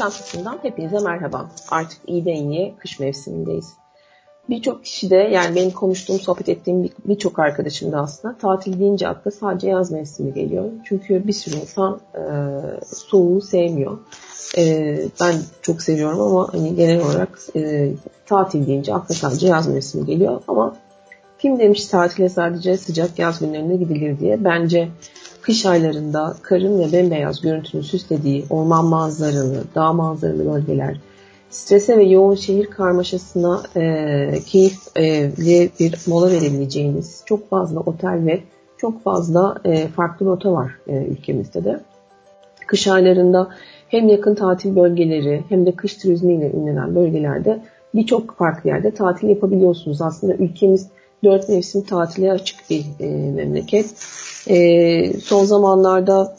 Çantası'ndan hepinize merhaba. Artık iyiden iyiye kış mevsimindeyiz. Birçok kişi de yani benim konuştuğum, sohbet ettiğim birçok arkadaşım da aslında tatil deyince akla sadece yaz mevsimi geliyor. Çünkü bir sürü insan e, soğuğu sevmiyor. E, ben çok seviyorum ama hani genel olarak e, tatil deyince akla sadece yaz mevsimi geliyor. Ama kim demiş tatile sadece sıcak yaz günlerinde gidilir diye. Bence kış aylarında karın ve bembeyaz görüntünü süslediği orman manzaralı, dağ manzaralı bölgeler, strese ve yoğun şehir karmaşasına e, keyifli bir mola verebileceğiniz çok fazla otel ve çok fazla e, farklı rota var e, ülkemizde de. Kış aylarında hem yakın tatil bölgeleri hem de kış turizmiyle ünlenen bölgelerde birçok farklı yerde tatil yapabiliyorsunuz. Aslında ülkemiz dört mevsim tatile açık bir e, memleket. E, son zamanlarda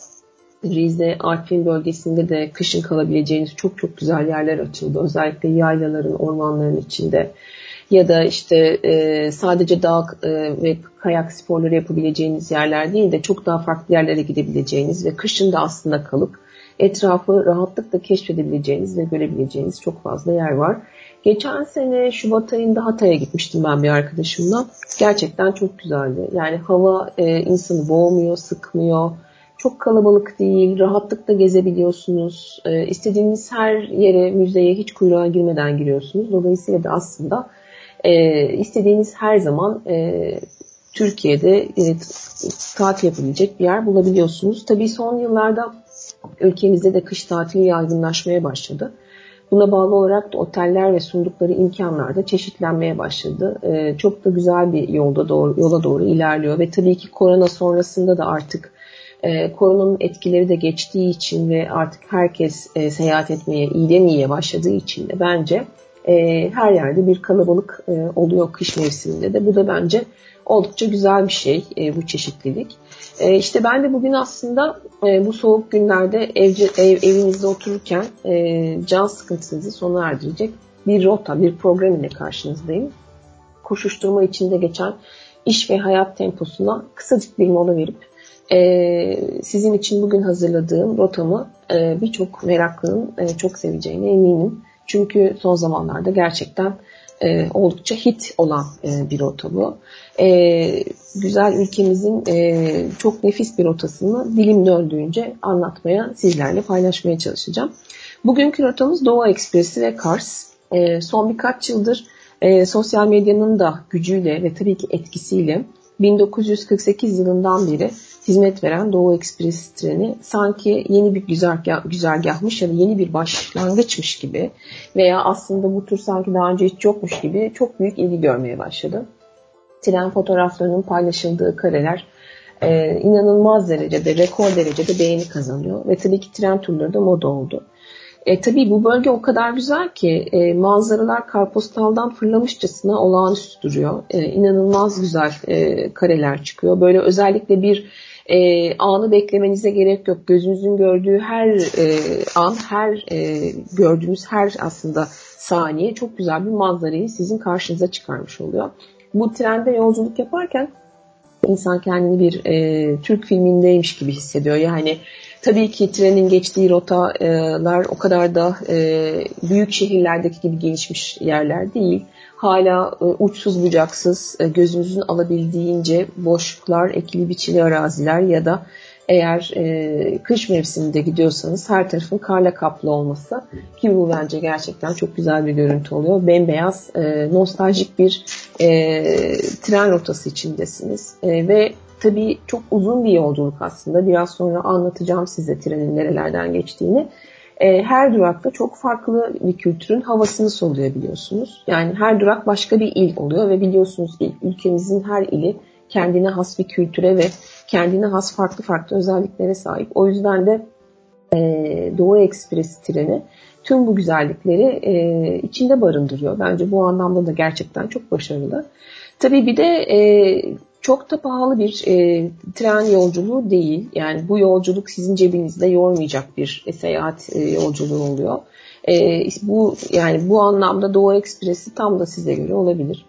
Rize, Artvin bölgesinde de kışın kalabileceğiniz çok çok güzel yerler açıldı. Özellikle yaylaların, ormanların içinde ya da işte e, sadece dağ e, ve kayak sporları yapabileceğiniz yerler değil de çok daha farklı yerlere gidebileceğiniz ve kışın da aslında kalıp etrafı rahatlıkla keşfedebileceğiniz ve görebileceğiniz çok fazla yer var. Geçen sene Şubat ayında Hatay'a gitmiştim ben bir arkadaşımla. Gerçekten çok güzeldi. Yani hava e, insanı boğmuyor, sıkmıyor. Çok kalabalık değil, rahatlıkla gezebiliyorsunuz. E, istediğiniz her yere, müzeye hiç kuyruğa girmeden giriyorsunuz. Dolayısıyla da aslında e, istediğiniz her zaman e, Türkiye'de e, tatil yapabilecek bir yer bulabiliyorsunuz. Tabii son yıllarda ülkemizde de kış tatili yaygınlaşmaya başladı. Buna bağlı olarak da oteller ve sundukları imkanlar da çeşitlenmeye başladı. Ee, çok da güzel bir yolda doğru, yola doğru ilerliyor ve tabii ki korona sonrasında da artık e, koronanın etkileri de geçtiği için ve artık herkes e, seyahat etmeye, iyiden iyiye başladığı için de bence e, her yerde bir kalabalık e, oluyor kış mevsiminde de. Bu da bence oldukça güzel bir şey e, bu çeşitlilik. E, işte ben de bugün aslında e, bu soğuk günlerde evce, ev, evinizde otururken e, can sıkıntınızı sona erdirecek bir rota, bir program ile karşınızdayım. Koşuşturma içinde geçen iş ve hayat temposuna kısacık bir mola verip e, sizin için bugün hazırladığım rotamı e, birçok meraklının e, çok seveceğine eminim. Çünkü son zamanlarda gerçekten e, oldukça hit olan e, bir rota bu. E, güzel ülkemizin e, çok nefis bir rotasını dilim döndüğünce anlatmaya, sizlerle paylaşmaya çalışacağım. Bugünkü rotamız Doğu Ekspresi ve Kars. E, son birkaç yıldır e, sosyal medyanın da gücüyle ve tabii ki etkisiyle 1948 yılından beri hizmet veren Doğu Ekspres treni sanki yeni bir güzergah, güzergahmış ya da yeni bir başlangıçmış gibi veya aslında bu tür sanki daha önce hiç yokmuş gibi çok büyük ilgi görmeye başladı. Tren fotoğraflarının paylaşıldığı kareler e, inanılmaz derecede, rekor derecede beğeni kazanıyor ve tabii ki tren turları da moda oldu. E, tabii bu bölge o kadar güzel ki e, manzaralar karpostaldan fırlamışçasına olağanüstü duruyor. E, inanılmaz güzel e, kareler çıkıyor. Böyle özellikle bir e, anı beklemenize gerek yok. Gözünüzün gördüğü her e, an, her e, gördüğünüz her aslında saniye çok güzel bir manzarayı sizin karşınıza çıkarmış oluyor. Bu trende yolculuk yaparken insan kendini bir e, Türk filmindeymiş gibi hissediyor. Yani tabii ki trenin geçtiği rotalar o kadar da e, büyük şehirlerdeki gibi gelişmiş yerler değil hala e, uçsuz bucaksız e, gözünüzün alabildiğince boşluklar, ekili biçili araziler ya da eğer e, kış mevsiminde gidiyorsanız her tarafın karla kaplı olması ki bu bence gerçekten çok güzel bir görüntü oluyor. Bembeyaz, e, nostaljik bir e, tren rotası içindesiniz e, ve tabii çok uzun bir yolculuk aslında. Biraz sonra anlatacağım size trenin nerelerden geçtiğini e, her durakta çok farklı bir kültürün havasını soluyabiliyorsunuz. Yani her durak başka bir il oluyor ve biliyorsunuz ülkemizin her ili kendine has bir kültüre ve kendine has farklı farklı özelliklere sahip. O yüzden de e, Doğu Ekspresi treni tüm bu güzellikleri e, içinde barındırıyor. Bence bu anlamda da gerçekten çok başarılı. Tabii bir de e, çok da pahalı bir e, tren yolculuğu değil. Yani bu yolculuk sizin cebinizde yormayacak bir seyahat e, yolculuğu oluyor. E, bu yani bu anlamda Doğu Ekspresi tam da size göre olabilir.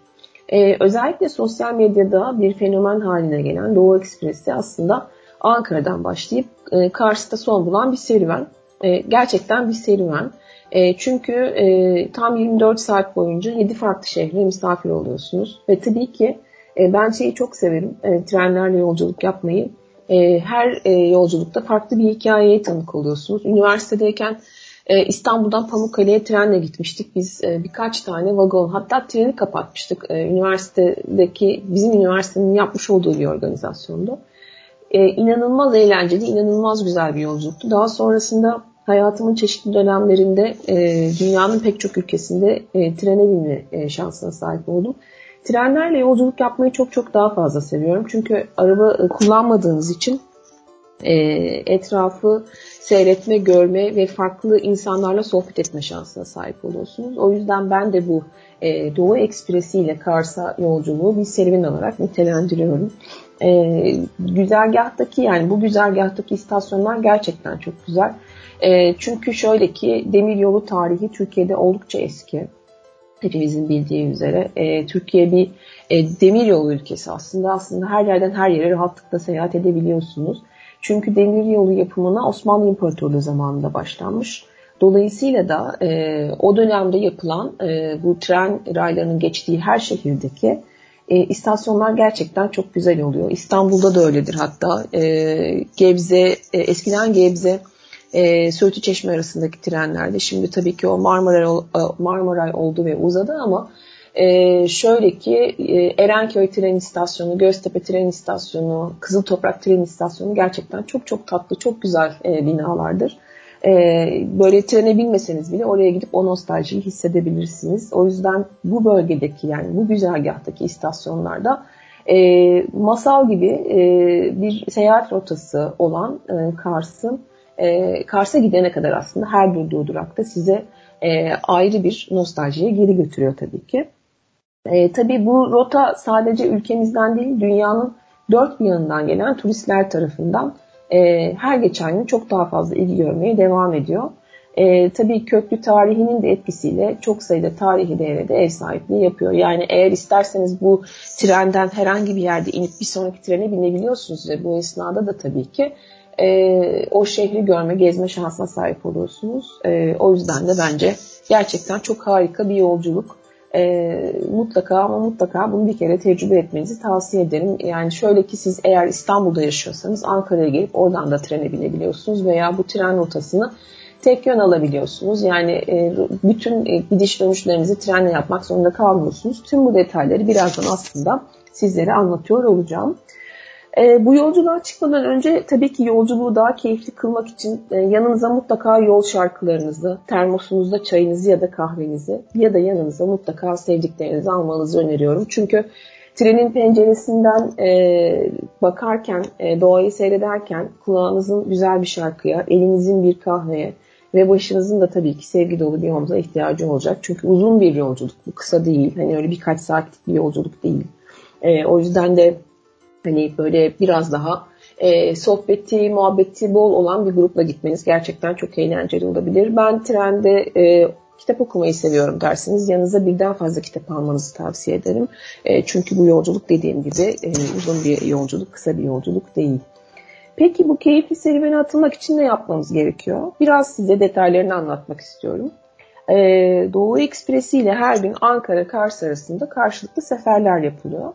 E, özellikle sosyal medyada bir fenomen haline gelen Doğu Ekspresi aslında Ankara'dan başlayıp e, Kars'ta son bulan bir serüven. E, gerçekten bir serüven. E, çünkü e, tam 24 saat boyunca 7 farklı şehre misafir oluyorsunuz. Ve tabii ki e, ben şeyi çok severim. E, trenlerle yolculuk yapmayı. E, her yolculukta farklı bir hikayeye tanık oluyorsunuz. Üniversitedeyken İstanbul'dan Pamukkale'ye trenle gitmiştik. Biz birkaç tane vagon hatta treni kapatmıştık. Üniversitedeki bizim üniversitenin yapmış olduğu bir organizasyondu. E, inanılmaz eğlenceli, inanılmaz güzel bir yolculuktu. Daha sonrasında hayatımın çeşitli dönemlerinde dünyanın pek çok ülkesinde e, trene binme şansına sahip oldum. Trenlerle yolculuk yapmayı çok çok daha fazla seviyorum. Çünkü araba e, kullanmadığınız için e, etrafı seyretme, görme ve farklı insanlarla sohbet etme şansına sahip oluyorsunuz. O yüzden ben de bu e, Doğu Ekspresi ile Kars'a yolculuğu bir serüven olarak nitelendiriyorum. E, güzergahtaki yani bu güzergahtaki istasyonlar gerçekten çok güzel. E, çünkü şöyle ki demir yolu tarihi Türkiye'de oldukça eski. Hepimizin bildiği üzere e, Türkiye bir e, demir yolu ülkesi aslında. Aslında her yerden her yere rahatlıkla seyahat edebiliyorsunuz. Çünkü demir yolu yapımına Osmanlı İmparatorluğu zamanında başlanmış. Dolayısıyla da e, o dönemde yapılan e, bu tren raylarının geçtiği her şehirdeki e, istasyonlar gerçekten çok güzel oluyor. İstanbul'da da öyledir hatta. E, Gebze, e, eskiden Gebze e, Söğütü Çeşme arasındaki trenlerde. Şimdi tabii ki o Marmaray, e, Marmaray oldu ve uzadı ama e, şöyle ki e, Erenköy tren istasyonu, Göztepe tren istasyonu, Kızıl Toprak tren istasyonu gerçekten çok çok tatlı, çok güzel e, binalardır. E, böyle trene binmeseniz bile oraya gidip o nostaljiyi hissedebilirsiniz. O yüzden bu bölgedeki yani bu güzergahtaki istasyonlarda e, masal gibi e, bir seyahat rotası olan e, Kars'ın e, Kars'a gidene kadar aslında her durduğu durakta size e, ayrı bir nostaljiye geri götürüyor tabii ki. E, tabii bu rota sadece ülkemizden değil dünyanın dört bir yanından gelen turistler tarafından e, her geçen gün çok daha fazla ilgi görmeye devam ediyor. E, tabii köklü tarihinin de etkisiyle çok sayıda tarihi devrede ev sahipliği yapıyor. Yani eğer isterseniz bu trenden herhangi bir yerde inip bir sonraki trene binebiliyorsunuz ve bu esnada da tabii ki e, o şehri görme, gezme şansına sahip oluyorsunuz. E, o yüzden de bence gerçekten çok harika bir yolculuk. E, mutlaka ama mutlaka bunu bir kere tecrübe etmenizi tavsiye ederim. Yani şöyle ki siz eğer İstanbul'da yaşıyorsanız Ankara'ya gelip oradan da trene binebiliyorsunuz veya bu tren rotasını tek yön alabiliyorsunuz. Yani e, bütün e, gidiş dönüşlerinizi trenle yapmak zorunda kalmıyorsunuz. Tüm bu detayları birazdan aslında sizlere anlatıyor olacağım. E, bu yolculuğa çıkmadan önce tabii ki yolculuğu daha keyifli kılmak için e, yanınıza mutlaka yol şarkılarınızı, termosunuzda çayınızı ya da kahvenizi ya da yanınıza mutlaka sevdiklerinizi almanızı öneriyorum. Çünkü trenin penceresinden e, bakarken, e, doğayı seyrederken kulağınızın güzel bir şarkıya, elinizin bir kahveye ve başınızın da tabii ki sevgi dolu bir omza ihtiyacı olacak. Çünkü uzun bir yolculuk, bu kısa değil. Hani öyle birkaç saatlik bir yolculuk değil. E, o yüzden de hani böyle biraz daha e, sohbeti, muhabbeti bol olan bir grupla gitmeniz gerçekten çok eğlenceli olabilir. Ben trende e, kitap okumayı seviyorum derseniz yanınıza birden fazla kitap almanızı tavsiye ederim. E, çünkü bu yolculuk dediğim gibi e, uzun bir yolculuk, kısa bir yolculuk değil. Peki bu keyifli serüvene atılmak için ne yapmamız gerekiyor? Biraz size detaylarını anlatmak istiyorum. Ee, Doğu Ekspresi ile her gün Ankara-Kars arasında karşılıklı seferler yapılıyor.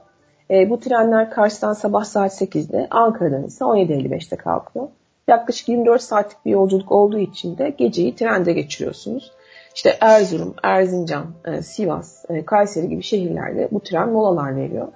E, bu trenler Kars'tan sabah saat 8'de, Ankara'dan ise 17.55'te kalkıyor. Yaklaşık 24 saatlik bir yolculuk olduğu için de geceyi trende geçiriyorsunuz. İşte Erzurum, Erzincan, e, Sivas, e, Kayseri gibi şehirlerde bu tren molalar veriyor.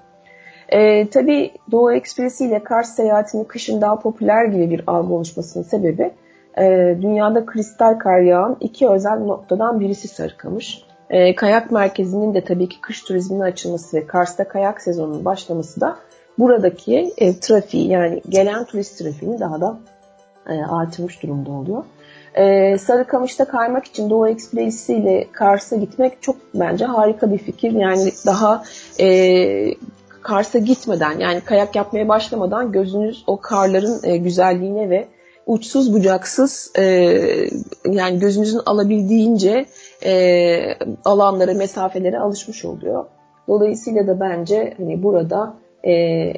E, tabii Doğu Ekspresi ile Kars seyahatinin kışın daha popüler gibi bir algı oluşmasının sebebi e, dünyada kristal kar yağan iki özel noktadan birisi Sarıkamış. E, kayak merkezinin de tabii ki kış turizmine açılması ve Kars'ta kayak sezonunun başlaması da buradaki e, trafiği yani gelen turist trafiğini daha da e, artırmış durumda oluyor. E, Sarıkamış'ta kaymak için Doğu Ekspresi ile Kars'a gitmek çok bence harika bir fikir. Yani daha e, Kars'a gitmeden yani kayak yapmaya başlamadan gözünüz o karların e, güzelliğine ve uçsuz bucaksız e, yani gözünüzün alabildiğince e, alanlara, mesafelere alışmış oluyor. Dolayısıyla da bence hani burada e,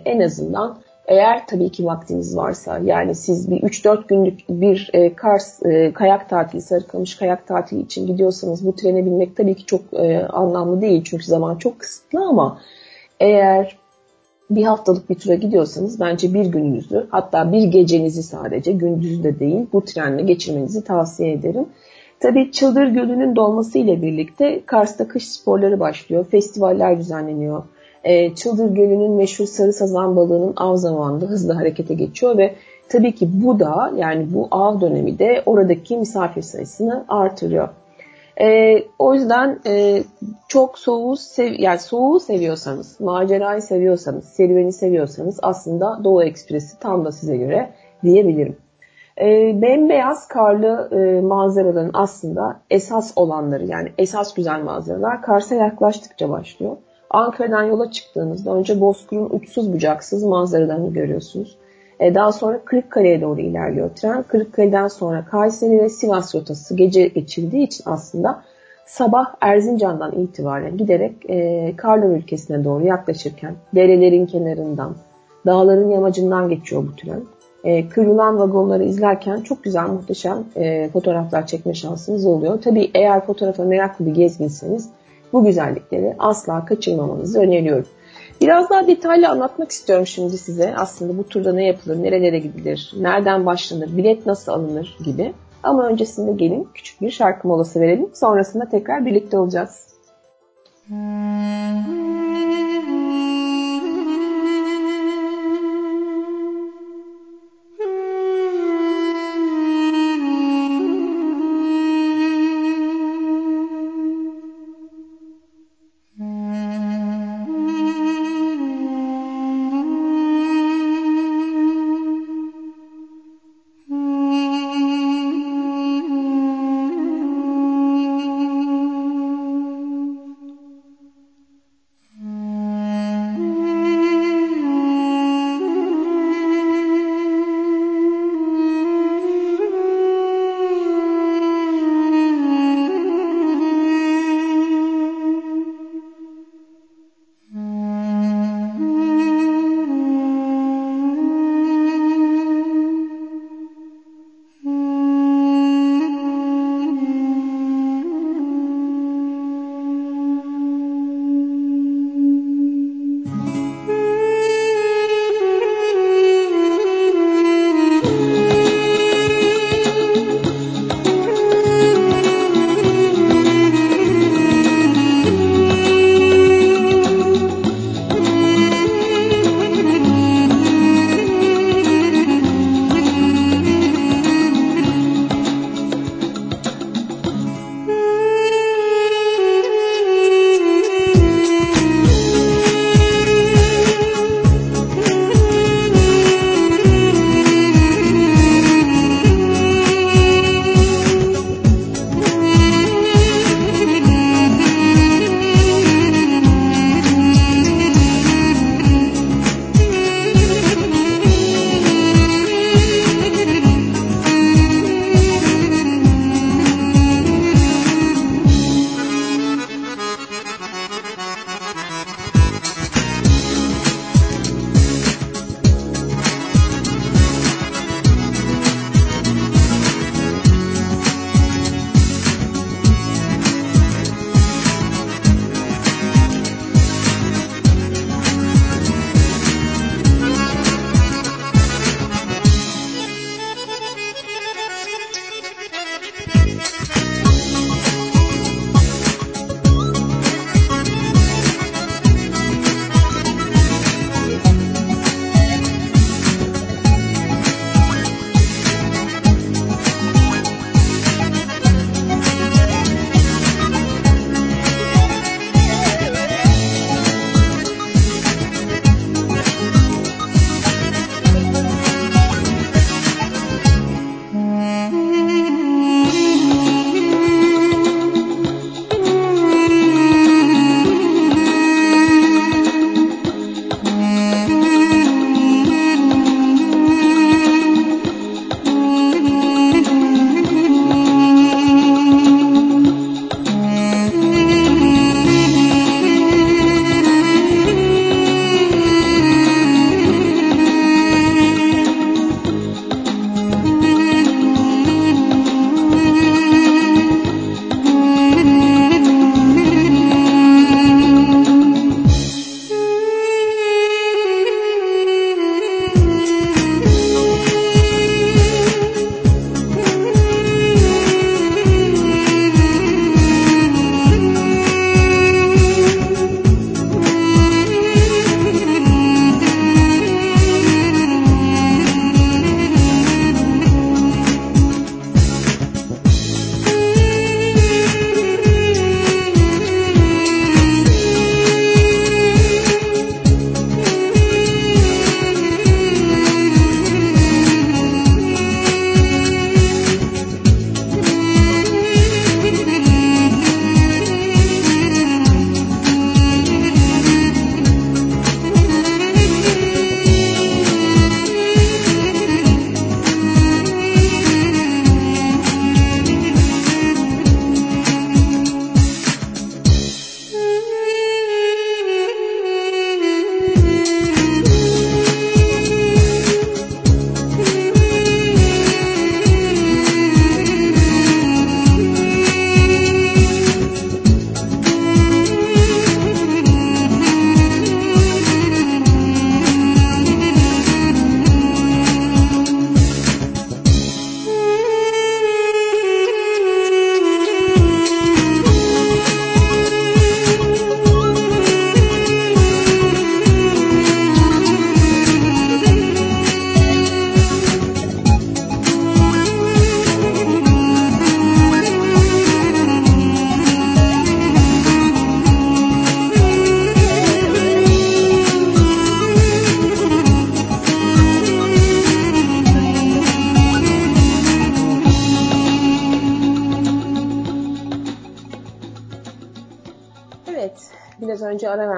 en azından Eğer tabii ki vaktiniz varsa yani siz bir 3-4 günlük bir e, Kars e, kayak tatili, Sarıkamış kayak tatili için gidiyorsanız bu trene binmek tabii ki çok e, anlamlı değil. Çünkü zaman çok kısıtlı ama eğer bir haftalık bir tura gidiyorsanız bence bir gününüzü hatta bir gecenizi sadece gündüzü de değil bu trenle geçirmenizi tavsiye ederim. Tabii Çıldır Gölü'nün dolması ile birlikte Kars'ta kış sporları başlıyor. Festivaller düzenleniyor. E, Çıldır Gölü'nün meşhur sarı sazan balığının av zamanında hızlı harekete geçiyor ve tabii ki bu da yani bu av dönemi de oradaki misafir sayısını artırıyor. E, o yüzden e, çok soğuğu sev yani soğuğu seviyorsanız, macerayı seviyorsanız, serüveni seviyorsanız aslında Doğu Ekspresi tam da size göre diyebilirim. E, bembeyaz karlı e, manzaraların aslında esas olanları yani esas güzel manzaralar Kars'a yaklaştıkça başlıyor. Ankara'dan yola çıktığınızda önce Bozkır'ın uçsuz bucaksız manzaralarını görüyorsunuz. E, daha sonra Kırıkkale'ye doğru ilerliyor tren. Kırıkkale'den sonra Kayseri ve Sivas rotası gece geçildiği için aslında sabah Erzincan'dan itibaren giderek e, Karlar ülkesine doğru yaklaşırken derelerin kenarından, dağların yamacından geçiyor bu tren. E, kırılan vagonları izlerken çok güzel muhteşem e, fotoğraflar çekme şansınız oluyor. Tabii eğer fotoğrafa meraklı bir gezginseniz bu güzellikleri asla kaçırmamanızı öneriyorum. Biraz daha detaylı anlatmak istiyorum şimdi size. Aslında bu turda ne yapılır, nerelere gidilir, nereden başlanır, bilet nasıl alınır gibi. Ama öncesinde gelin küçük bir şarkı molası verelim. Sonrasında tekrar birlikte olacağız. Hmm.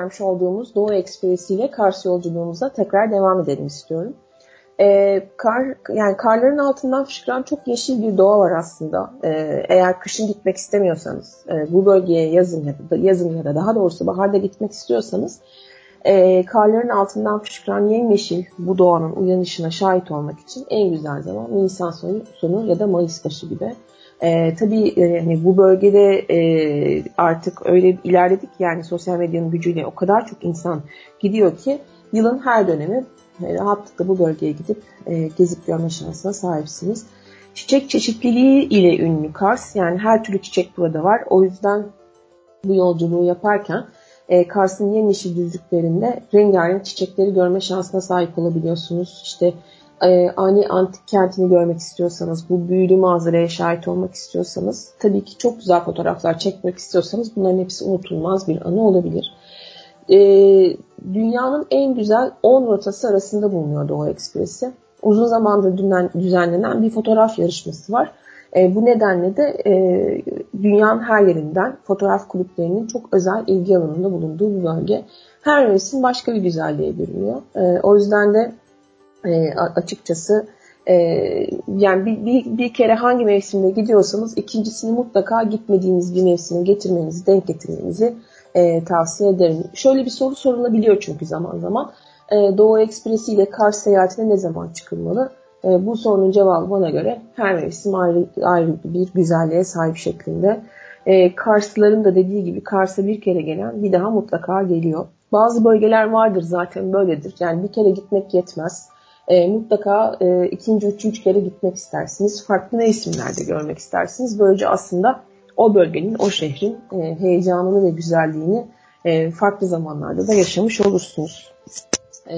vermiş olduğumuz Doğu Ekspresi ile Kars yolculuğumuza tekrar devam edelim istiyorum. E, kar yani karların altından fışkıran çok yeşil bir doğa var aslında. E, eğer kışın gitmek istemiyorsanız, e, bu bölgeye yazın ya da yazın ya da daha doğrusu baharda gitmek istiyorsanız e, karların altından fışkıran yemyeşil bu doğanın uyanışına şahit olmak için en güzel zaman Nisan sonu, sonu ya da Mayıs başı gibi. E, tabii hani bu bölgede e, artık öyle ilerledik yani sosyal medyanın gücüyle o kadar çok insan gidiyor ki yılın her dönemi e, rahatlıkla bu bölgeye gidip e, gezip görme şansına sahipsiniz. Çiçek çeşitliliği ile ünlü Kars yani her türlü çiçek burada var. O yüzden bu yolculuğu yaparken e, Kars'ın yemyeşil düzlüklerinde rengarenk çiçekleri görme şansına sahip olabiliyorsunuz. İşte e, ani antik kentini görmek istiyorsanız, bu büyülü manzaraya şahit olmak istiyorsanız, tabii ki çok güzel fotoğraflar çekmek istiyorsanız bunların hepsi unutulmaz bir anı olabilir. E, dünyanın en güzel 10 rotası arasında bulunuyor Doğu Ekspresi. Uzun zamandır düzenlenen bir fotoğraf yarışması var. E, bu nedenle de e, dünyanın her yerinden fotoğraf kulüplerinin çok özel ilgi alanında bulunduğu bir bölge. Her mevsim başka bir güzelliğe bürünüyor. E, o yüzden de e, açıkçası e, yani bir, bir, bir kere hangi mevsimde gidiyorsanız ikincisini mutlaka gitmediğiniz bir mevsime getirmenizi, denk getirmenizi e, tavsiye ederim. Şöyle bir soru sorulabiliyor çünkü zaman zaman. E, Doğu Ekspresi ile Kars seyahatine ne zaman çıkılmalı? E, bu sorunun cevabı bana göre her mevsim ayrı, ayrı bir güzelliğe sahip şeklinde. E, Karslıların da dediği gibi Kars'a bir kere gelen bir daha mutlaka geliyor. Bazı bölgeler vardır zaten böyledir. Yani bir kere gitmek yetmez. E, mutlaka e, ikinci, üçüncü kere gitmek istersiniz. Farklı mevsimlerde görmek istersiniz. Böylece aslında o bölgenin, o şehrin e, heyecanını ve güzelliğini e, farklı zamanlarda da yaşamış olursunuz. E,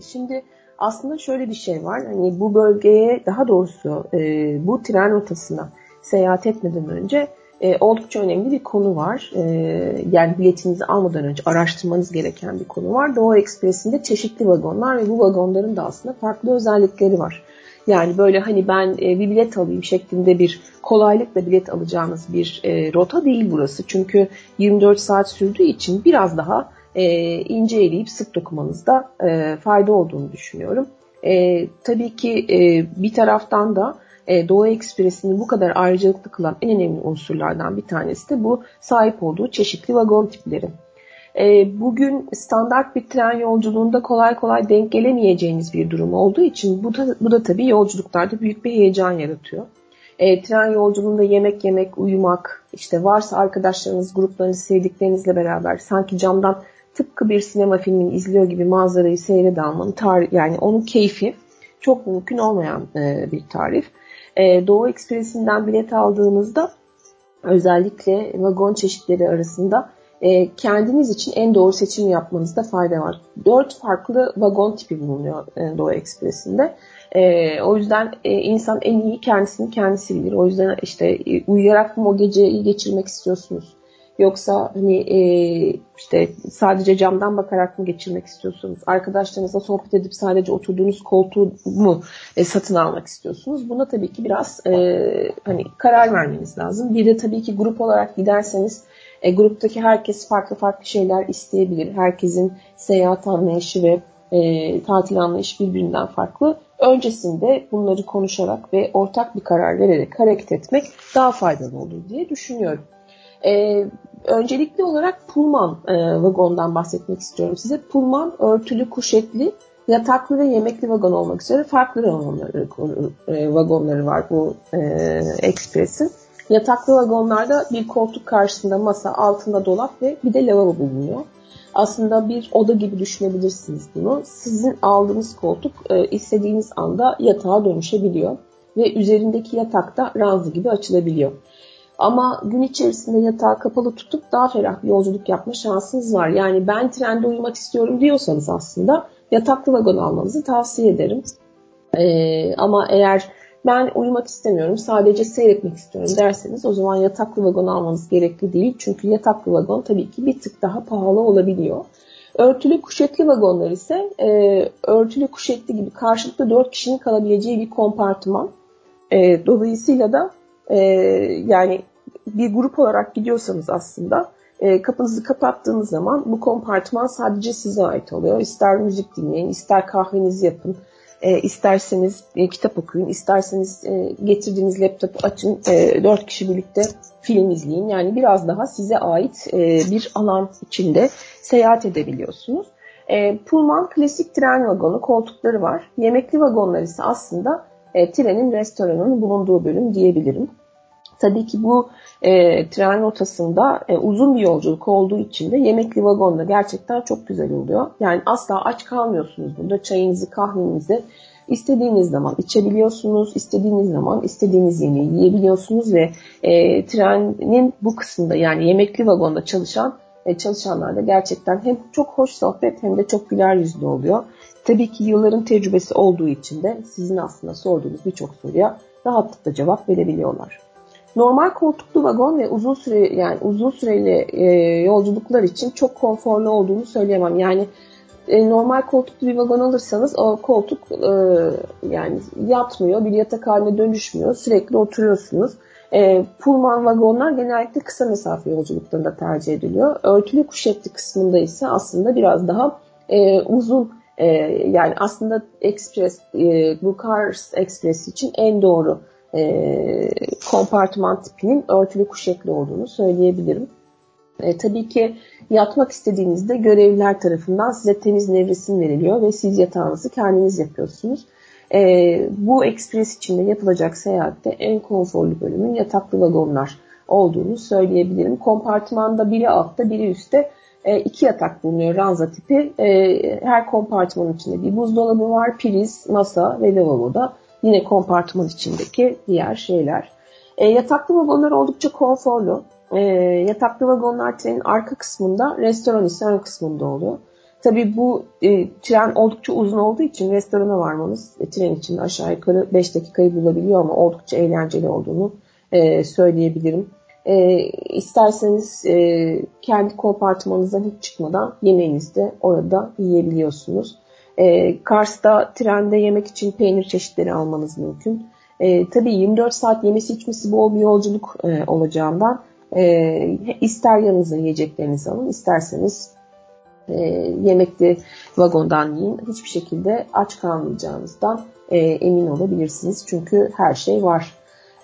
şimdi aslında şöyle bir şey var. Hani bu bölgeye daha doğrusu e, bu tren rotasına seyahat etmeden önce e, oldukça önemli bir konu var. E, yani biletinizi almadan önce araştırmanız gereken bir konu var. Doğu Ekspresi'nde çeşitli vagonlar ve bu vagonların da aslında farklı özellikleri var. Yani böyle hani ben e, bir bilet alayım şeklinde bir kolaylıkla bilet alacağınız bir e, rota değil burası. Çünkü 24 saat sürdüğü için biraz daha e, ince eleyip sık dokumanızda e, fayda olduğunu düşünüyorum. E, tabii ki e, bir taraftan da e, Doğu Ekspresi'ni bu kadar ayrıcalıklı kılan en önemli unsurlardan bir tanesi de bu sahip olduğu çeşitli vagon tipleri. E, bugün standart bir tren yolculuğunda kolay kolay denk gelemeyeceğiniz bir durum olduğu için bu da, bu da tabii yolculuklarda büyük bir heyecan yaratıyor. E, tren yolculuğunda yemek yemek, uyumak, işte varsa arkadaşlarınız, gruplarınız, sevdiklerinizle beraber sanki camdan tıpkı bir sinema filmini izliyor gibi manzarayı seyrede almanın tarih, yani onun keyfi çok mümkün olmayan e, bir tarif. E, Doğu Ekspresi'nden bilet aldığınızda özellikle vagon çeşitleri arasında e, kendiniz için en doğru seçim yapmanızda fayda var. Dört farklı vagon tipi bulunuyor e, Doğu Ekspresi'nde. O yüzden insan en iyi kendisini kendisi bilir. O yüzden işte uyuyarak mı o geceyi geçirmek istiyorsunuz? Yoksa hani e, işte sadece camdan bakarak mı geçirmek istiyorsunuz? Arkadaşlarınızla sohbet edip sadece oturduğunuz koltuğu mu e, satın almak istiyorsunuz? Buna tabii ki biraz e, hani karar vermeniz lazım. Bir de tabii ki grup olarak giderseniz e, gruptaki herkes farklı farklı şeyler isteyebilir. Herkesin seyahat anlayışı ve e, tatil anlayışı birbirinden farklı. Öncesinde bunları konuşarak ve ortak bir karar vererek hareket etmek daha faydalı olur diye düşünüyorum. E, öncelikli olarak Pullman e, vagondan bahsetmek istiyorum size. Pullman örtülü, kuşetli, yataklı ve yemekli vagon olmak üzere farklı vagonları, e, vagonları var bu e, Express'in. Yataklı vagonlarda bir koltuk karşısında masa, altında dolap ve bir de lavabo bulunuyor. Aslında bir oda gibi düşünebilirsiniz bunu. Sizin aldığınız koltuk e, istediğiniz anda yatağa dönüşebiliyor ve üzerindeki yatak da ranzı gibi açılabiliyor. Ama gün içerisinde yatağı kapalı tutup daha ferah bir yolculuk yapma şansınız var. Yani ben trende uyumak istiyorum diyorsanız aslında yataklı vagon almanızı tavsiye ederim. Ee, ama eğer ben uyumak istemiyorum sadece seyretmek istiyorum derseniz o zaman yataklı vagon almanız gerekli değil. Çünkü yataklı vagon tabii ki bir tık daha pahalı olabiliyor. Örtülü kuşetli vagonlar ise e, örtülü kuşetli gibi karşılıklı 4 kişinin kalabileceği bir kompartıman. E, dolayısıyla da e, yani bir grup olarak gidiyorsanız aslında e, kapınızı kapattığınız zaman bu kompartman sadece size ait oluyor. İster müzik dinleyin, ister kahvenizi yapın, e, isterseniz e, kitap okuyun, isterseniz e, getirdiğiniz laptopu açın, e, kişi birlikte film izleyin. Yani biraz daha size ait e, bir alan içinde seyahat edebiliyorsunuz. E, Pullman klasik tren vagonu koltukları var. Yemekli vagonlar ise aslında e, trenin restoranının bulunduğu bölüm diyebilirim. Tabii ki bu e, tren rotasında e, uzun bir yolculuk olduğu için de yemekli vagonda gerçekten çok güzel oluyor. Yani asla aç kalmıyorsunuz burada. Çayınızı, kahvenizi istediğiniz zaman içebiliyorsunuz. istediğiniz zaman istediğiniz yemeği yiyebiliyorsunuz ve e, trenin bu kısmında yani yemekli vagonda çalışan e, çalışanlar da gerçekten hem çok hoş sohbet hem de çok güler yüzlü oluyor. Tabii ki yılların tecrübesi olduğu için de sizin aslında sorduğunuz birçok soruya rahatlıkla cevap verebiliyorlar. Normal koltuklu vagon ve uzun süre yani uzun süreli e, yolculuklar için çok konforlu olduğunu söyleyemem. Yani e, normal koltuklu bir vagon alırsanız o koltuk e, yani yatmıyor, bir yatak haline dönüşmüyor. Sürekli oturuyorsunuz. E, Pullman vagonlar genellikle kısa mesafe yolculuklarında tercih ediliyor. Örtülü kuşetli kısmında ise aslında biraz daha e, uzun e, yani aslında Express, e, bu Cars Express için en doğru e, kompartıman tipinin örtülü kuşetli olduğunu söyleyebilirim. E, tabii ki yatmak istediğinizde görevliler tarafından size temiz nevresim veriliyor ve siz yatağınızı kendiniz yapıyorsunuz. E, bu ekspres içinde yapılacak seyahatte en konforlu bölümün yataklı vagonlar olduğunu söyleyebilirim. Kompartmanda biri altta biri üstte e, iki yatak bulunuyor ranza tipi. E, her kompartmanın içinde bir buzdolabı var, priz, masa ve lavaboda yine kompartman içindeki diğer şeyler. E, yataklı vagonlar oldukça konforlu. E, yataklı vagonlar trenin arka kısmında, restoran ise ön kısmında oluyor. Tabii bu tren oldukça uzun olduğu için restorana varmanız tren için aşağı yukarı 5 dakikayı bulabiliyor ama oldukça eğlenceli olduğunu söyleyebilirim. E, isterseniz e, kendi kompartmanınızdan hiç çıkmadan yemeğinizi de orada yiyebiliyorsunuz. E, Kars'ta trende yemek için peynir çeşitleri almanız mümkün. E, tabii 24 saat yemesi içmesi bol bir yolculuk e, olacağından e, ister yanınıza yiyeceklerinizi alın, isterseniz e, yemekli vagondan yiyin. Hiçbir şekilde aç kalmayacağınızdan e, emin olabilirsiniz. Çünkü her şey var.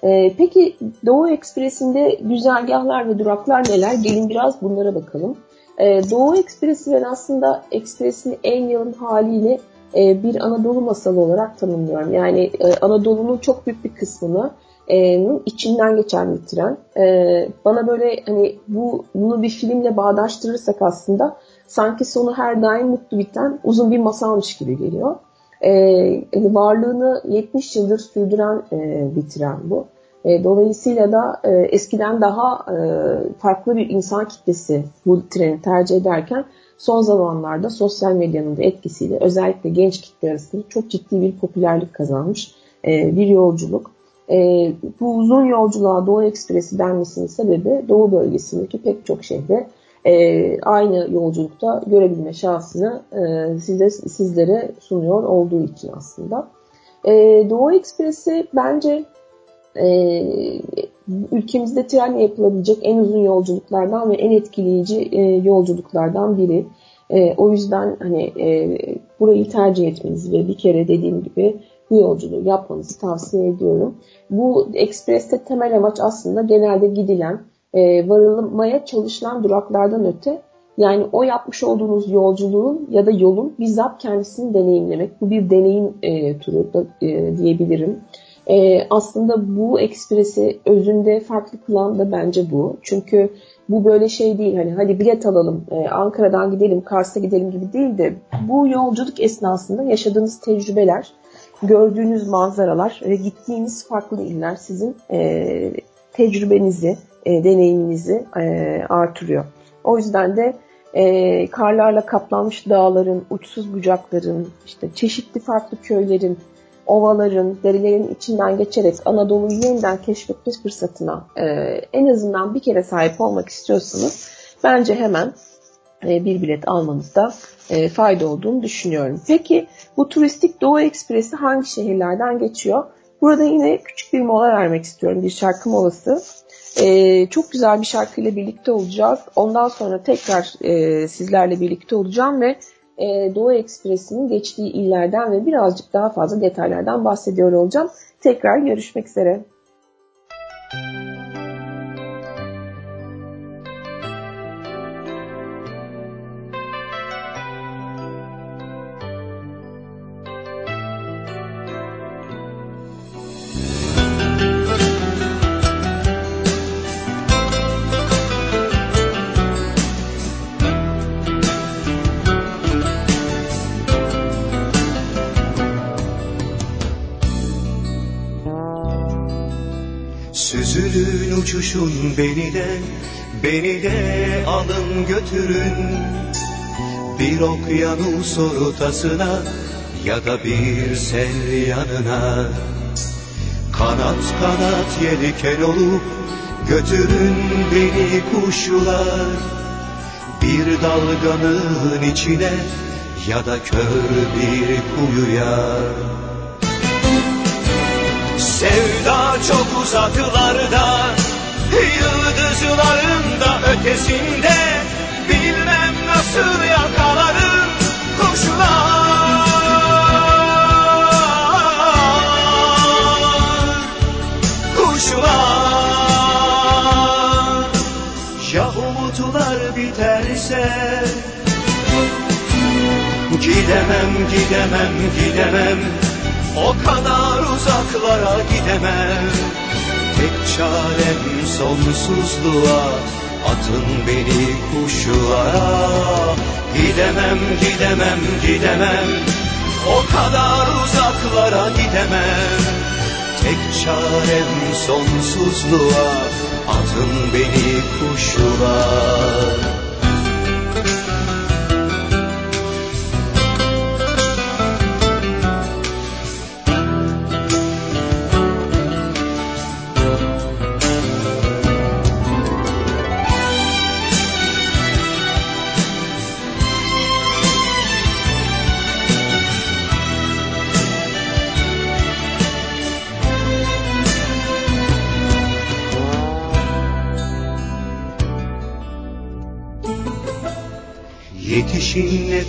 E, peki Doğu Ekspresi'nde güzergahlar ve duraklar neler? Gelin biraz bunlara bakalım. E, Doğu Ekspresi ben aslında Ekspres'in en yalın haliyle e, bir Anadolu masalı olarak tanımlıyorum. Yani e, Anadolu'nun çok büyük bir kısmını e, içinden geçen bir tren. E, bana böyle hani bu bunu bir filmle bağdaştırırsak aslında sanki sonu her daim mutlu biten uzun bir masalmış gibi geliyor. E, varlığını 70 yıldır sürdüren e, bir tren bu. E, dolayısıyla da e, eskiden daha e, farklı bir insan kitlesi bu treni tercih ederken son zamanlarda sosyal medyanın da etkisiyle özellikle genç kitle arasında çok ciddi bir popülerlik kazanmış e, bir yolculuk. E, bu uzun yolculuğa Doğu Ekspresi denmesinin sebebi Doğu bölgesindeki pek çok şehre e, aynı yolculukta görebilme şansını e, size, sizlere sunuyor olduğu için aslında. E, Doğu Ekspresi bence e, ülkemizde trenle yapılabilecek en uzun yolculuklardan ve en etkileyici e, yolculuklardan biri. E, o yüzden hani e, burayı tercih etmenizi ve bir kere dediğim gibi bu yolculuğu yapmanızı tavsiye ediyorum. Bu ekspreste temel amaç aslında genelde gidilen, e, varılmaya çalışılan duraklardan öte yani o yapmış olduğunuz yolculuğun ya da yolun bizzat kendisini deneyimlemek. Bu bir deneyim e, turu da e, diyebilirim. E, aslında bu ekspresi özünde farklı kılan da bence bu. Çünkü bu böyle şey değil hani hadi bilet alalım e, Ankara'dan gidelim Kars'a gidelim gibi değil de bu yolculuk esnasında yaşadığınız tecrübeler, gördüğünüz manzaralar ve gittiğiniz farklı iller sizin e, tecrübenizi, e, deneyiminizi e, artırıyor. O yüzden de e, karlarla kaplanmış dağların, uçsuz bucakların, işte çeşitli farklı köylerin, ovaların, derilerin içinden geçerek Anadolu'yu yeniden keşfetme fırsatına e, en azından bir kere sahip olmak istiyorsanız bence hemen e, bir bilet almanızda e, fayda olduğunu düşünüyorum. Peki bu turistik Doğu Ekspresi hangi şehirlerden geçiyor? Burada yine küçük bir mola vermek istiyorum. Bir şarkı molası. E, çok güzel bir şarkıyla birlikte olacağız. Ondan sonra tekrar e, sizlerle birlikte olacağım ve e, Doğu Ekspresi'nin geçtiği illerden ve birazcık daha fazla detaylardan bahsediyor olacağım. Tekrar görüşmek üzere. Müzik uçuşun beni de, beni de alın götürün. Bir okyanus ortasına ya da bir sel yanına. Kanat kanat yelken olup götürün beni kuşlar. Bir dalganın içine ya da kör bir kuyuya. Sevda çok uzaklarda Yıldızların da ötesinde Bilmem nasıl yakalarım kuşlar. Kuşlar. Ya umutlar biterse Gidemem, gidemem, gidemem. O kadar uzaklara gidemem Tek çarem sonsuzluğa Atın beni kuşlara Gidemem gidemem gidemem. O kadar uzaklara gidemem. Tek çarem sonsuzluğa Atın beni kuşlara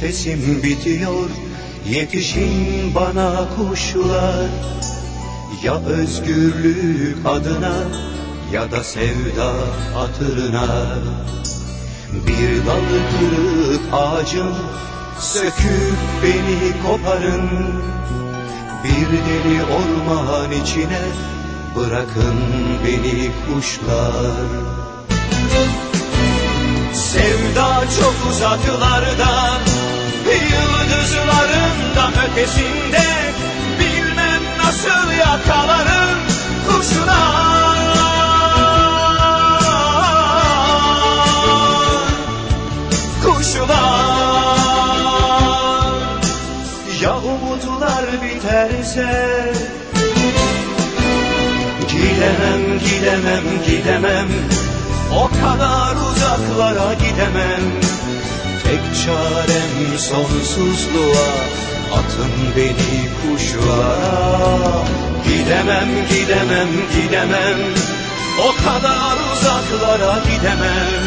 nefesim bitiyor Yetişin bana kuşlar. Ya özgürlük adına Ya da sevda hatırına. Bir dal kırık ağacın Söküp beni koparın. Bir deli orman içine Bırakın beni kuşlar. Sevda çok uzaklarda Yıldızların da ötesinde Bilmem nasıl yakalarım kuşlar Kuşlar Ya umutlar biterse Gidemem, gidemem, gidemem. O kadar uzaklara gidemem Tek çarem sonsuzluğa Atın beni kuşlara. Gidemem gidemem gidemem. O kadar uzaklara gidemem.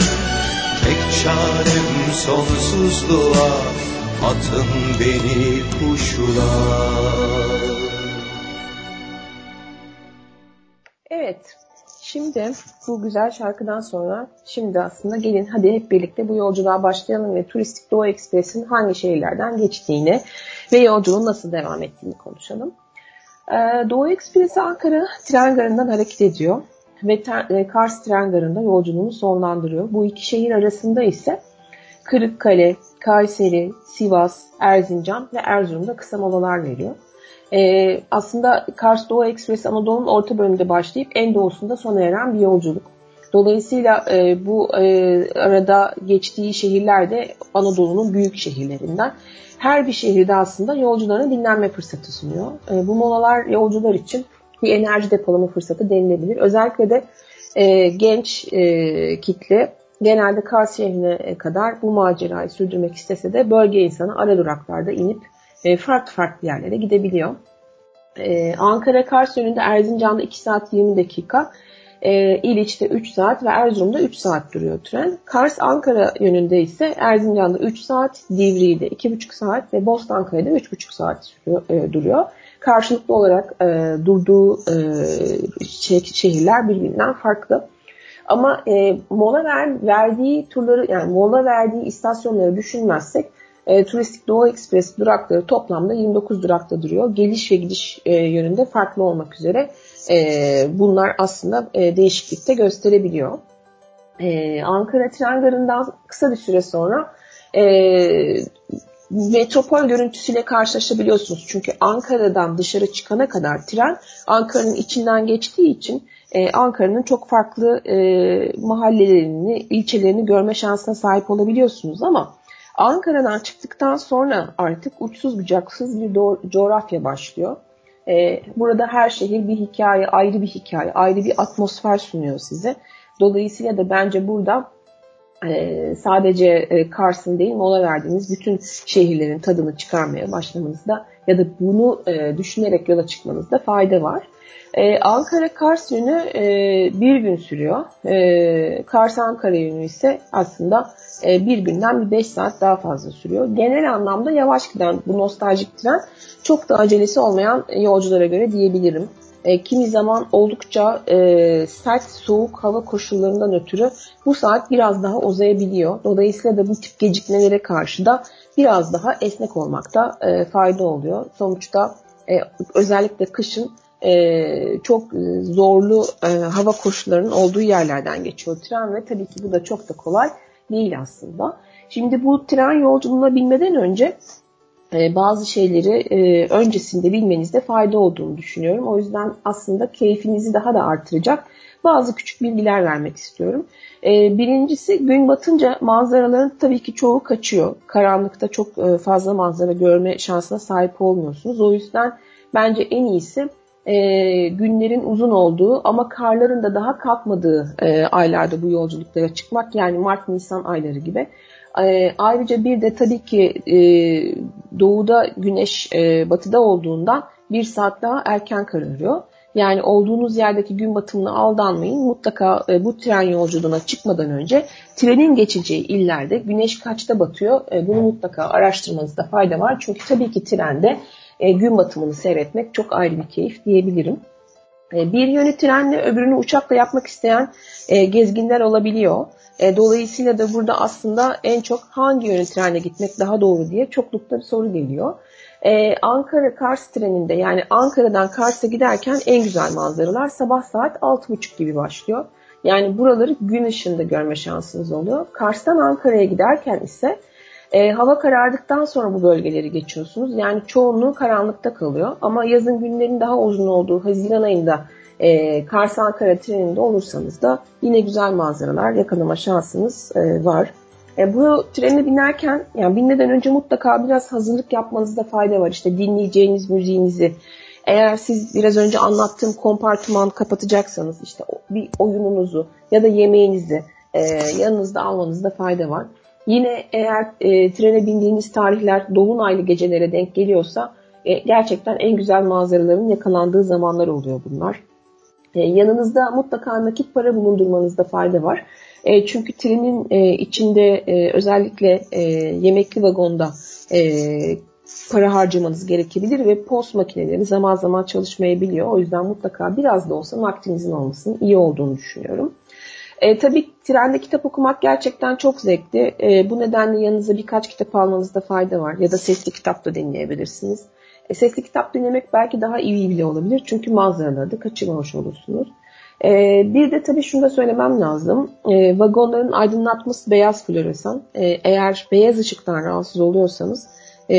Tek çarem sonsuzluğa Atın beni kuşlara. Evet, Şimdi bu güzel şarkıdan sonra şimdi aslında gelin hadi hep birlikte bu yolculuğa başlayalım ve Turistik Doğu Ekspres'in hangi şehirlerden geçtiğini ve yolculuğun nasıl devam ettiğini konuşalım. Ee, Doğu Ekspresi Ankara tren garından hareket ediyor ve e, Kars tren garında yolculuğunu sonlandırıyor. Bu iki şehir arasında ise Kırıkkale, Kayseri, Sivas, Erzincan ve Erzurum'da kısa molalar veriyor. E, aslında Kars Doğu Ekspresi Anadolu'nun orta bölümünde başlayıp en doğusunda sona eren bir yolculuk. Dolayısıyla e, bu e, arada geçtiği şehirler de Anadolu'nun büyük şehirlerinden. Her bir şehirde aslında yolcularına dinlenme fırsatı sunuyor. E, bu molalar yolcular için bir enerji depolama fırsatı denilebilir. Özellikle de e, genç e, kitle genelde Kars şehrine kadar bu macerayı sürdürmek istese de bölge insanı ara duraklarda inip e, farklı farklı yerlere gidebiliyor. E, Ankara Kars yönünde Erzincan'da 2 saat 20 dakika, E, İliç'te 3 saat ve Erzurum'da 3 saat duruyor tren. Kars Ankara yönünde ise Erzincan'da 3 saat, Divriği'de 2,5 saat ve Bostankaya'da 3,5 saat sürüyor, e, duruyor. Karşılıklı olarak e, durduğu e, şehirler birbirinden farklı. Ama e, mola ver, verdiği turları yani mola verdiği istasyonları düşünmezsek e, turistik Doğu Ekspres durakları toplamda 29 durakta duruyor. Geliş ve gidiş e, yönünde farklı olmak üzere e, bunlar aslında e, değişiklikte gösterebiliyor. E, Ankara tren garından kısa bir süre sonra e, metropol görüntüsüyle karşılaşabiliyorsunuz. Çünkü Ankara'dan dışarı çıkana kadar tren Ankara'nın içinden geçtiği için e, Ankara'nın çok farklı e, mahallelerini, ilçelerini görme şansına sahip olabiliyorsunuz ama Ankara'dan çıktıktan sonra artık uçsuz bucaksız bir coğrafya başlıyor. E, burada her şehir bir hikaye, ayrı bir hikaye, ayrı bir atmosfer sunuyor size. Dolayısıyla da bence burada e, sadece e, Kars'ın değil mola verdiğiniz bütün şehirlerin tadını çıkarmaya başlamanızda ya da bunu e, düşünerek yola çıkmanızda fayda var. Ee, Ankara-Kars yönü e, bir gün sürüyor. E, Kars-Ankara yönü ise aslında e, bir günden bir beş saat daha fazla sürüyor. Genel anlamda yavaş giden bu nostaljik tren çok da acelesi olmayan yolculara göre diyebilirim. E, kimi zaman oldukça e, sert soğuk hava koşullarından ötürü bu saat biraz daha uzayabiliyor. Dolayısıyla da bu tip gecikmelere karşı da biraz daha esnek olmakta e, fayda oluyor. Sonuçta e, özellikle kışın çok zorlu e, hava koşullarının olduğu yerlerden geçiyor tren ve tabii ki bu da çok da kolay değil aslında. Şimdi bu tren yolculuğuna binmeden önce e, bazı şeyleri e, öncesinde bilmenizde fayda olduğunu düşünüyorum. O yüzden aslında keyfinizi daha da artıracak bazı küçük bilgiler vermek istiyorum. E, birincisi gün batınca manzaraların tabii ki çoğu kaçıyor. Karanlıkta çok e, fazla manzara görme şansına sahip olmuyorsunuz. O yüzden bence en iyisi e, günlerin uzun olduğu ama karların da daha kalkmadığı e, aylarda bu yolculuklara çıkmak yani Mart-Nisan ayları gibi. E, ayrıca bir de tabii ki e, doğuda güneş e, batıda olduğundan bir saat daha erken kararıyor. Yani olduğunuz yerdeki gün batımına aldanmayın. Mutlaka e, bu tren yolculuğuna çıkmadan önce trenin geçeceği illerde güneş kaçta batıyor e, bunu mutlaka araştırmanızda fayda var. Çünkü tabii ki trende e, gün batımını seyretmek çok ayrı bir keyif diyebilirim. E, bir yönü trenle öbürünü uçakla yapmak isteyen e, gezginler olabiliyor. E, dolayısıyla da burada aslında en çok hangi yönü trenle gitmek daha doğru diye çoklukta bir soru geliyor. Ee, Ankara Kars treninde yani Ankara'dan Kars'a giderken en güzel manzaralar sabah saat 6.30 gibi başlıyor. Yani buraları gün ışığında görme şansınız oluyor. Kars'tan Ankara'ya giderken ise e, hava karardıktan sonra bu bölgeleri geçiyorsunuz. Yani çoğunluğu karanlıkta kalıyor. Ama yazın günlerin daha uzun olduğu Haziran ayında e, Kars Ankara treninde olursanız da yine güzel manzaralar yakalama şansınız e, var. E, bu trene binerken yani binmeden önce mutlaka biraz hazırlık yapmanızda fayda var. İşte dinleyeceğiniz müziğinizi eğer siz biraz önce anlattığım kompartıman kapatacaksanız işte bir oyununuzu ya da yemeğinizi e, yanınızda almanızda fayda var. Yine eğer e, trene bindiğiniz tarihler dolunaylı gecelere denk geliyorsa e, gerçekten en güzel manzaraların yakalandığı zamanlar oluyor bunlar. E, yanınızda mutlaka nakit para bulundurmanızda fayda var. E, çünkü trenin e, içinde e, özellikle e, yemekli vagonda e, para harcamanız gerekebilir ve post makineleri zaman zaman çalışmayabiliyor. O yüzden mutlaka biraz da olsa nakdinizin olmasının iyi olduğunu düşünüyorum. E, tabii trende kitap okumak gerçekten çok zevkli. E, bu nedenle yanınıza birkaç kitap almanızda fayda var. Ya da sesli kitap da dinleyebilirsiniz. E, sesli kitap dinlemek belki daha iyi bile olabilir. Çünkü manzaraları da kaçırmamış olursunuz. E, bir de tabii şunu da söylemem lazım. E, vagonların aydınlatması beyaz floresan. E, eğer beyaz ışıktan rahatsız oluyorsanız e,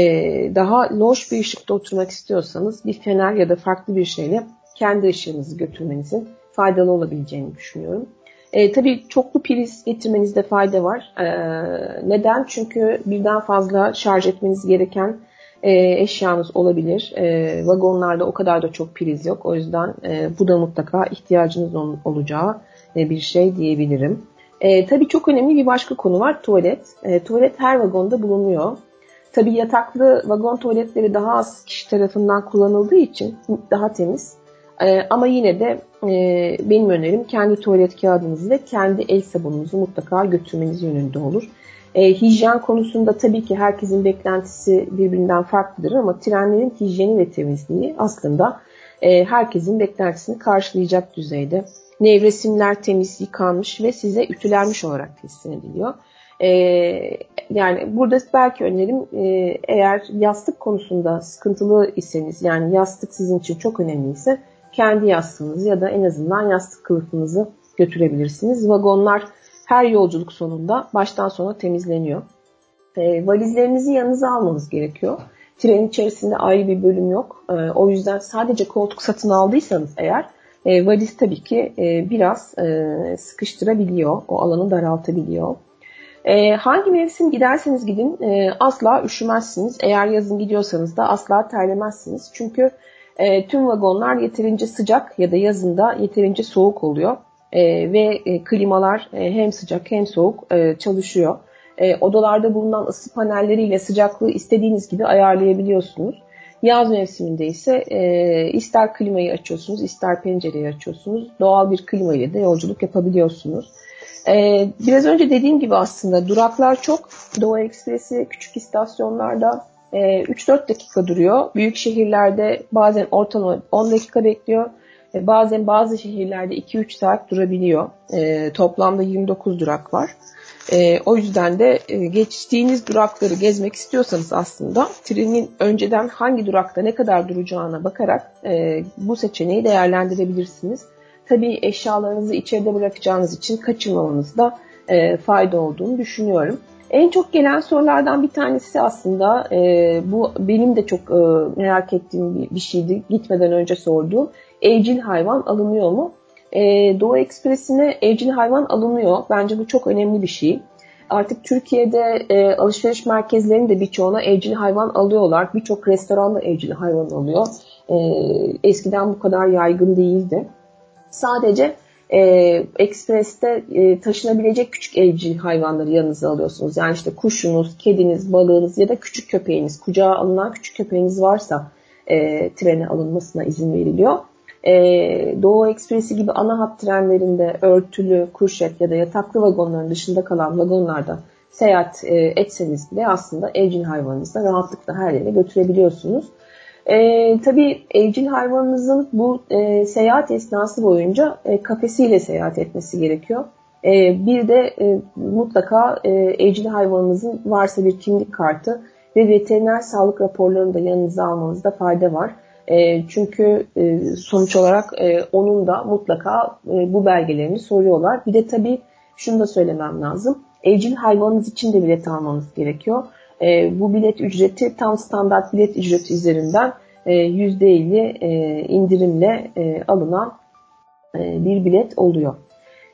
daha loş bir ışıkta oturmak istiyorsanız bir fener ya da farklı bir şeyle kendi ışığınızı götürmenizin faydalı olabileceğini düşünüyorum. E, tabii çoklu priz getirmenizde fayda var. E, neden? Çünkü birden fazla şarj etmeniz gereken e, eşyanız olabilir. E, vagonlarda o kadar da çok priz yok. O yüzden e, bu da mutlaka ihtiyacınız ol, olacağı e, bir şey diyebilirim. E, tabii çok önemli bir başka konu var. Tuvalet. E, tuvalet her vagonda bulunuyor. Tabii yataklı vagon tuvaletleri daha az kişi tarafından kullanıldığı için daha temiz. E, ama yine de e, benim önerim kendi tuvalet kağıdınızı ve kendi el sabununuzu mutlaka götürmeniz yönünde olur. E, hijyen konusunda tabii ki herkesin beklentisi birbirinden farklıdır ama trenlerin hijyeni ve temizliği aslında e, herkesin beklentisini karşılayacak düzeyde. Nevresimler temiz, yıkanmış ve size ütülenmiş olarak teslim ediliyor. E, yani burada belki önerim e, eğer yastık konusunda sıkıntılı iseniz yani yastık sizin için çok önemliyse kendi yastığınızı ya da en azından yastık kılıfınızı götürebilirsiniz. Vagonlar her yolculuk sonunda baştan sona temizleniyor. E, valizlerinizi yanınıza almanız gerekiyor. Tren içerisinde ayrı bir bölüm yok. E, o yüzden sadece koltuk satın aldıysanız eğer e, valiz tabii ki e, biraz e, sıkıştırabiliyor. O alanı daraltabiliyor. E, hangi mevsim giderseniz gidin e, asla üşümezsiniz. Eğer yazın gidiyorsanız da asla terlemezsiniz. Çünkü e, tüm vagonlar yeterince sıcak ya da yazında yeterince soğuk oluyor. E, ve e, klimalar e, hem sıcak hem soğuk e, çalışıyor. E, odalarda bulunan ısı panelleriyle sıcaklığı istediğiniz gibi ayarlayabiliyorsunuz. Yaz mevsiminde ise e, ister klimayı açıyorsunuz, ister pencereyi açıyorsunuz. Doğal bir klima ile de yolculuk yapabiliyorsunuz. E, biraz önce dediğim gibi aslında duraklar çok. Doğu Ekspresi küçük istasyonlarda e, 3-4 dakika duruyor. Büyük şehirlerde bazen ortalama 10 dakika bekliyor. E, bazen bazı şehirlerde 2-3 saat durabiliyor. E, toplamda 29 durak var. E, o yüzden de e, geçtiğiniz durakları gezmek istiyorsanız aslında trenin önceden hangi durakta ne kadar duracağına bakarak e, bu seçeneği değerlendirebilirsiniz. Tabii eşyalarınızı içeride bırakacağınız için kaçırmamanızda e, fayda olduğunu düşünüyorum. En çok gelen sorulardan bir tanesi aslında e, bu benim de çok e, merak ettiğim bir, şeydi gitmeden önce sorduğum. Evcil hayvan alınıyor mu? E, Doğu Ekspresi'ne evcil hayvan alınıyor. Bence bu çok önemli bir şey. Artık Türkiye'de e, alışveriş merkezlerinin de birçoğuna evcil hayvan alıyorlar. Birçok restoranda evcil hayvan alıyor. E, eskiden bu kadar yaygın değildi. Sadece e, Express'te e, taşınabilecek küçük evcil hayvanları yanınıza alıyorsunuz. Yani işte kuşunuz, kediniz, balığınız ya da küçük köpeğiniz, kucağa alınan küçük köpeğiniz varsa e, trene alınmasına izin veriliyor. E, Doğu Ekspresi gibi ana hat trenlerinde örtülü, kurşet ya da yataklı vagonların dışında kalan vagonlarda seyahat e, etseniz bile aslında evcil hayvanınızı rahatlıkla her yere götürebiliyorsunuz. E, tabii evcil hayvanınızın bu e, seyahat esnası boyunca e, kafesiyle seyahat etmesi gerekiyor. E, bir de e, mutlaka e, evcil hayvanınızın varsa bir kimlik kartı ve veteriner sağlık raporlarını da yanınıza almanızda fayda var. E, çünkü e, sonuç olarak e, onun da mutlaka e, bu belgelerini soruyorlar. Bir de tabii şunu da söylemem lazım. Evcil hayvanınız için de bilet almanız gerekiyor. E, bu bilet ücreti tam standart bilet ücreti üzerinden e, %50 e, indirimle e, alınan e, bir bilet oluyor.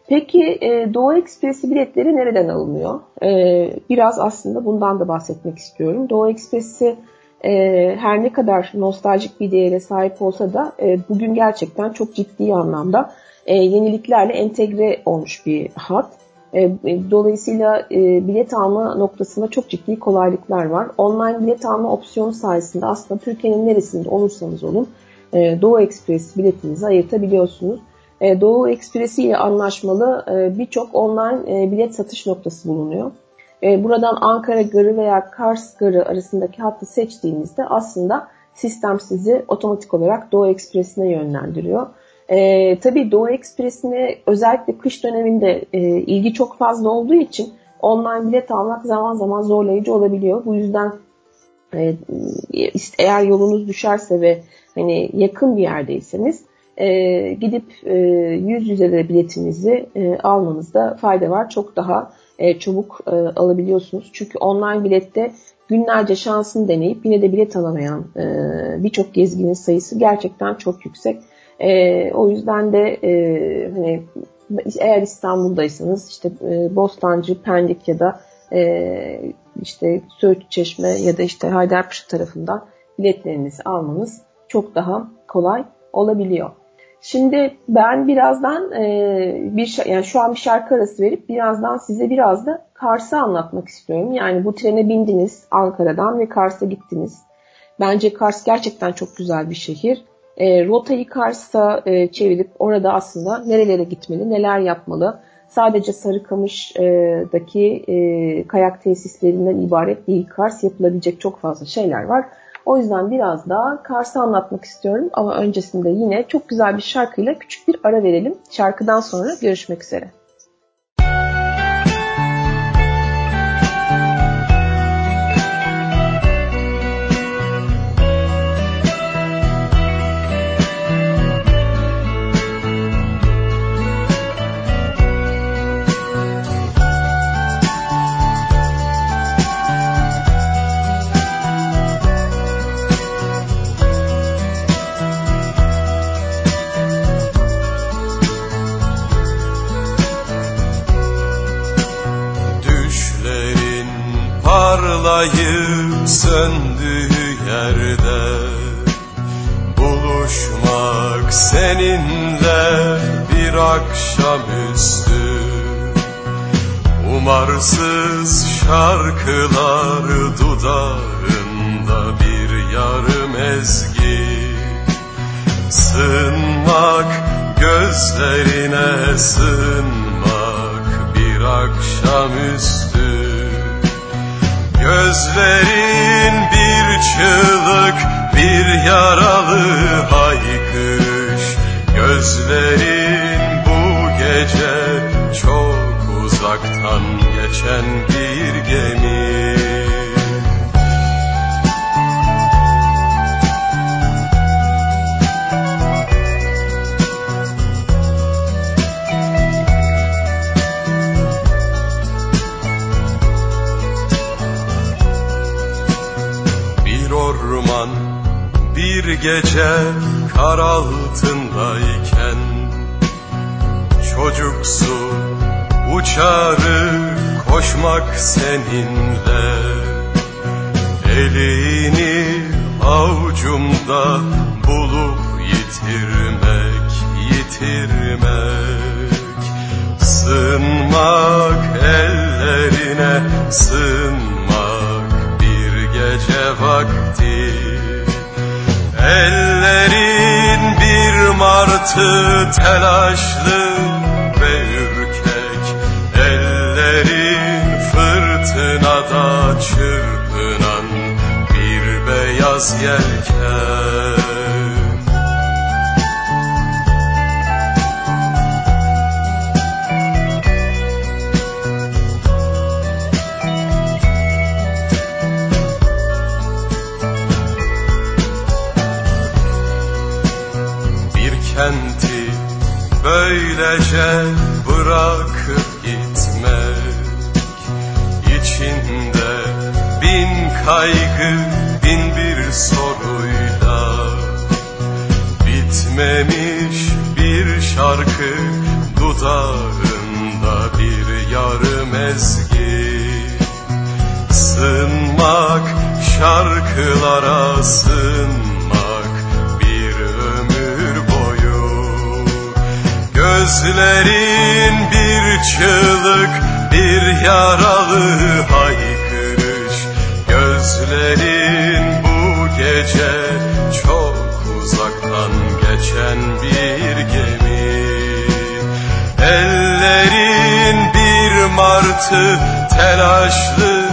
Peki e, Doğu Ekspresi biletleri nereden alınıyor? E, biraz aslında bundan da bahsetmek istiyorum. Doğu Ekspresi e, her ne kadar nostaljik bir değere sahip olsa da e, bugün gerçekten çok ciddi anlamda e, yeniliklerle entegre olmuş bir hat. E, e, dolayısıyla e, bilet alma noktasında çok ciddi kolaylıklar var. Online bilet alma opsiyonu sayesinde aslında Türkiye'nin neresinde olursanız olun Doğu Ekspresi biletinizi ayırtabiliyorsunuz. Doğu Ekspresi ile anlaşmalı birçok online bilet satış noktası bulunuyor. Buradan Ankara Garı veya Kars Garı arasındaki hattı seçtiğinizde aslında sistem sizi otomatik olarak Doğu Ekspresi'ne yönlendiriyor. E, tabii Doğu Ekspresi'ne özellikle kış döneminde e, ilgi çok fazla olduğu için online bilet almak zaman zaman zorlayıcı olabiliyor. Bu yüzden e, eğer yolunuz düşerse ve hani yakın bir yerdeyseniz e, gidip e, yüz yüze de biletinizi e, almanızda fayda var. Çok daha e, çabuk e, alabiliyorsunuz. Çünkü online bilette günlerce şansını deneyip yine de bilet alamayan e, birçok gezginin sayısı gerçekten çok yüksek. E, o yüzden de e, hani eğer İstanbul'daysanız işte e, Bostancı, Pendik ya da e, işte Söğüt Çeşme ya da işte Haydarpaşa tarafından biletlerinizi almanız çok daha kolay olabiliyor. Şimdi ben birazdan e, bir yani şu an bir şarkı arası verip birazdan size biraz da Kars'ı anlatmak istiyorum. Yani bu trene bindiniz Ankara'dan ve Kars'a gittiniz. Bence Kars gerçekten çok güzel bir şehir. E, rotayı Kars'a e, çevirip orada aslında nerelere gitmeli, neler yapmalı. Sadece Sarıkamış'daki e, kayak tesislerinden ibaret değil. Kars yapılabilecek çok fazla şeyler var. O yüzden biraz daha Kars'ı anlatmak istiyorum ama öncesinde yine çok güzel bir şarkıyla küçük bir ara verelim. Şarkıdan sonra görüşmek üzere. Söndüğü yerde. Buluşmak seninle bir akşamüstü. Umarsız şarkılar dudağında bir yarım ezgi. Sığınmak gözlerine sığınmak bir akşamüstü Gözlerin bir çığlık, bir yaralı haykırış. Gözlerin bu gece çok uzaktan geçen bir gemi gece kar altındayken Çocuksu uçarı koşmak seninle. Elini avucumda bulup yitirmek, yitirmek. Sığınmak ellerine sığınmak bir gece vakti Ellerin bir martı telaşlı ve ürkek. Ellerin fırtınada çırpınan bir beyaz yelken böylece bırakıp gitmek içinde bin kaygı bin bir soruyla bitmemiş bir şarkı dudağında bir yarım ezgi. Sığınmak şarkılara sığınmak Gözlerin bir çığlık, bir yaralı haykırış. Gözlerin bu gece çok uzaktan geçen bir gemi. Ellerin bir martı telaşlı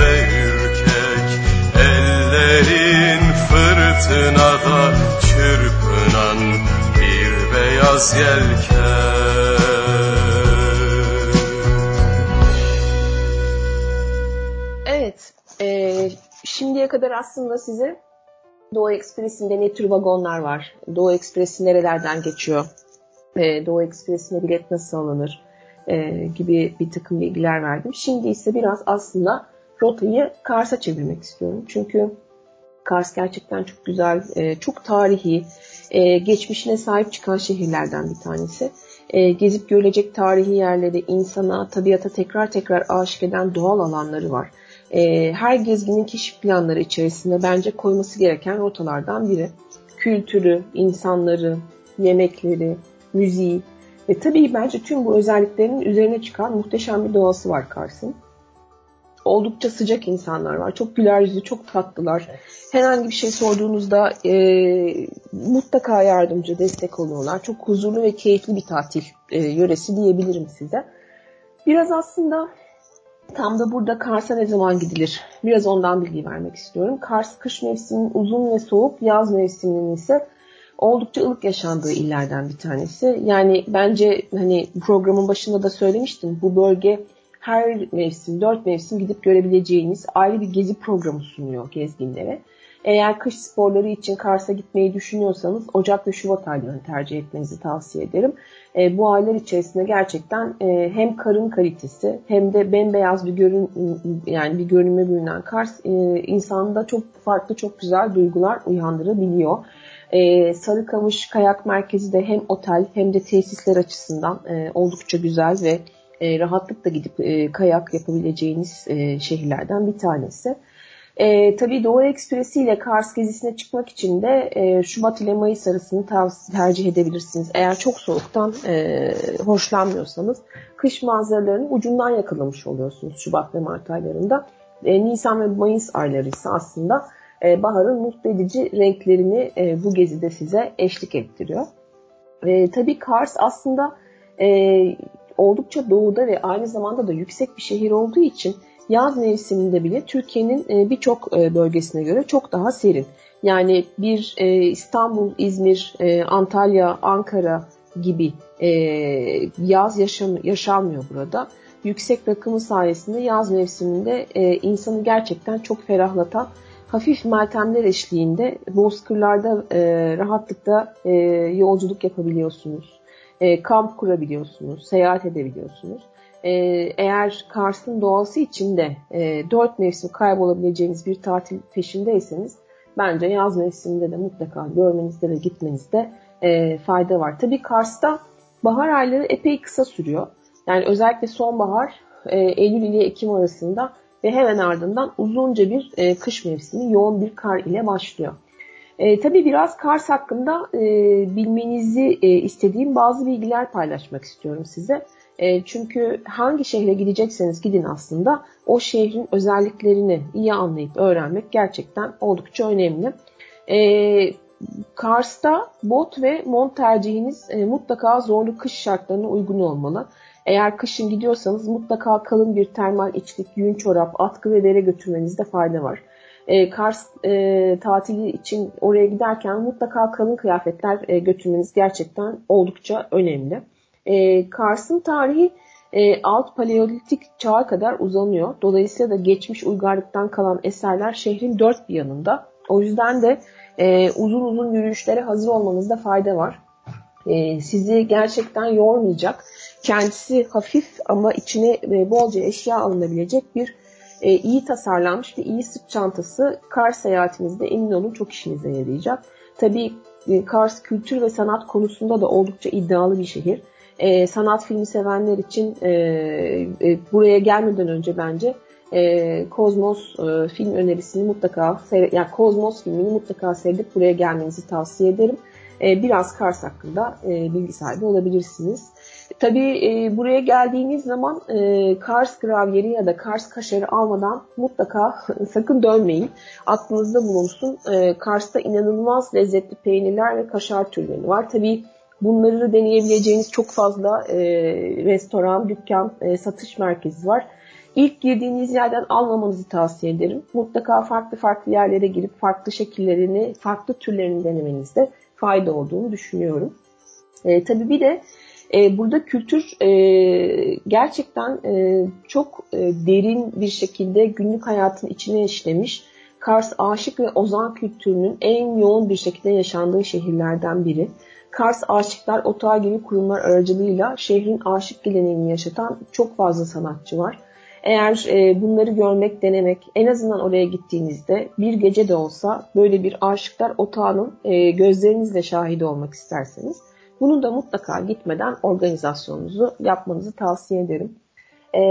ve ürkek. Ellerin fırtınada beyaz yelken Evet, e, şimdiye kadar aslında size Doğu Ekspresi'nde ne tür vagonlar var, Doğu Ekspresi nerelerden geçiyor, e, Doğu Ekspresi'ne bilet nasıl alınır e, gibi bir takım bilgiler verdim. Şimdi ise biraz aslında rotayı Kars'a çevirmek istiyorum. Çünkü Kars gerçekten çok güzel, e, çok tarihi, e, geçmişine sahip çıkan şehirlerden bir tanesi. E, gezip görülecek tarihi yerleri, insana, tabiata tekrar tekrar aşık eden doğal alanları var. E, her gezginin keşif planları içerisinde bence koyması gereken rotalardan biri. Kültürü, insanları, yemekleri, müziği ve tabii bence tüm bu özelliklerin üzerine çıkan muhteşem bir doğası var Kars'ın. Oldukça sıcak insanlar var. Çok güler yüzlü, çok tatlılar. Herhangi bir şey sorduğunuzda e, mutlaka yardımcı, destek oluyorlar. Çok huzurlu ve keyifli bir tatil e, yöresi diyebilirim size. Biraz aslında tam da burada Kars'a ne zaman gidilir? Biraz ondan bilgi vermek istiyorum. Kars kış mevsiminin uzun ve soğuk, yaz mevsiminin ise oldukça ılık yaşandığı illerden bir tanesi. Yani bence hani programın başında da söylemiştim. Bu bölge her mevsim, dört mevsim gidip görebileceğiniz ayrı bir gezi programı sunuyor gezginlere. Eğer kış sporları için Kars'a gitmeyi düşünüyorsanız Ocak ve Şubat aylarını tercih etmenizi tavsiye ederim. E, bu aylar içerisinde gerçekten e, hem karın kalitesi hem de bembeyaz bir görün yani bir görünme bürünen Kars e, insanda çok farklı çok güzel duygular uyandırabiliyor. E, Sarıkamış Kayak Merkezi de hem otel hem de tesisler açısından e, oldukça güzel ve e, rahatlıkla gidip e, kayak yapabileceğiniz e, şehirlerden bir tanesi. E, tabii Doğu Ekspresi ile Kars gezisine çıkmak için de e, Şubat ile Mayıs arasını tercih edebilirsiniz. Eğer çok soğuktan e, hoşlanmıyorsanız kış manzaralarının ucundan yakalamış oluyorsunuz Şubat ve Mart aylarında. E, Nisan ve Mayıs ayları ise aslında e, baharın mutlu edici renklerini e, bu gezide size eşlik ettiriyor. E, tabii Kars aslında e, oldukça doğuda ve aynı zamanda da yüksek bir şehir olduğu için yaz mevsiminde bile Türkiye'nin e, birçok e, bölgesine göre çok daha serin. Yani bir e, İstanbul, İzmir, Antalya, Ankara gibi yaz yaşam, yaşanmıyor burada. Yüksek rakımı sayesinde yaz mevsiminde insanı gerçekten çok ferahlatan hafif meltemler eşliğinde bozkırlarda rahatlıkla yolculuk yapabiliyorsunuz. Kamp kurabiliyorsunuz, seyahat edebiliyorsunuz. Ee, eğer Kars'ın doğası içinde e, 4 mevsim kaybolabileceğiniz bir tatil peşindeyseniz bence yaz mevsiminde de mutlaka görmenizde ve gitmenizde e, fayda var. Tabii Kars'ta bahar ayları epey kısa sürüyor. Yani özellikle sonbahar e, Eylül ile Ekim arasında ve hemen ardından uzunca bir e, kış mevsimi yoğun bir kar ile başlıyor. E, tabii biraz Kars hakkında e, bilmenizi e, istediğim bazı bilgiler paylaşmak istiyorum size. E, çünkü hangi şehre gidecekseniz gidin aslında o şehrin özelliklerini iyi anlayıp öğrenmek gerçekten oldukça önemli. E, Kars'ta bot ve mont tercihiniz e, mutlaka zorlu kış şartlarına uygun olmalı. Eğer kışın gidiyorsanız mutlaka kalın bir termal içlik, yün çorap, atkı ve dere götürmenizde fayda var. E, Kars e, tatili için oraya giderken mutlaka kalın kıyafetler e, götürmeniz gerçekten oldukça önemli. E, Kars'ın tarihi e, alt paleolitik çağa kadar uzanıyor. Dolayısıyla da geçmiş uygarlıktan kalan eserler şehrin dört bir yanında. O yüzden de e, uzun uzun yürüyüşlere hazır olmanızda fayda var. E, sizi gerçekten yormayacak, kendisi hafif ama içine e, bolca eşya alınabilecek bir e, iyi tasarlanmış ve iyi sırt çantası Kars seyahatinizde emin olun çok işinize yarayacak. Tabii e, Kars kültür ve sanat konusunda da oldukça iddialı bir şehir e, sanat filmi sevenler için e, e, buraya gelmeden önce bence e, Kozmos e, film önerisini mutlaka yani Kozmos filmini mutlaka seyredip buraya gelmenizi tavsiye ederim. E, biraz Kars hakkında e, bilgi sahibi olabilirsiniz. Tabii e, buraya geldiğiniz zaman e, Kars gravyeri ya da Kars kaşarı almadan mutlaka sakın dönmeyin. Aklınızda bulunsun. E, Kars'ta inanılmaz lezzetli peynirler ve kaşar türleri var. Tabii Bunları deneyebileceğiniz çok fazla e, restoran, dükkan, e, satış merkezi var. İlk girdiğiniz yerden almamanızı tavsiye ederim. Mutlaka farklı farklı yerlere girip farklı şekillerini, farklı türlerini denemenizde fayda olduğunu düşünüyorum. E, tabii bir de e, burada kültür e, gerçekten e, çok e, derin bir şekilde günlük hayatın içine işlemiş. Kars aşık ve ozan kültürünün en yoğun bir şekilde yaşandığı şehirlerden biri. Kars Aşıklar Otağı gibi kurumlar aracılığıyla şehrin aşık geleneğini yaşatan çok fazla sanatçı var. Eğer e, bunları görmek, denemek, en azından oraya gittiğinizde bir gece de olsa böyle bir aşıklar otağının e, gözlerinizle şahit olmak isterseniz bunu da mutlaka gitmeden organizasyonunuzu yapmanızı tavsiye ederim. E,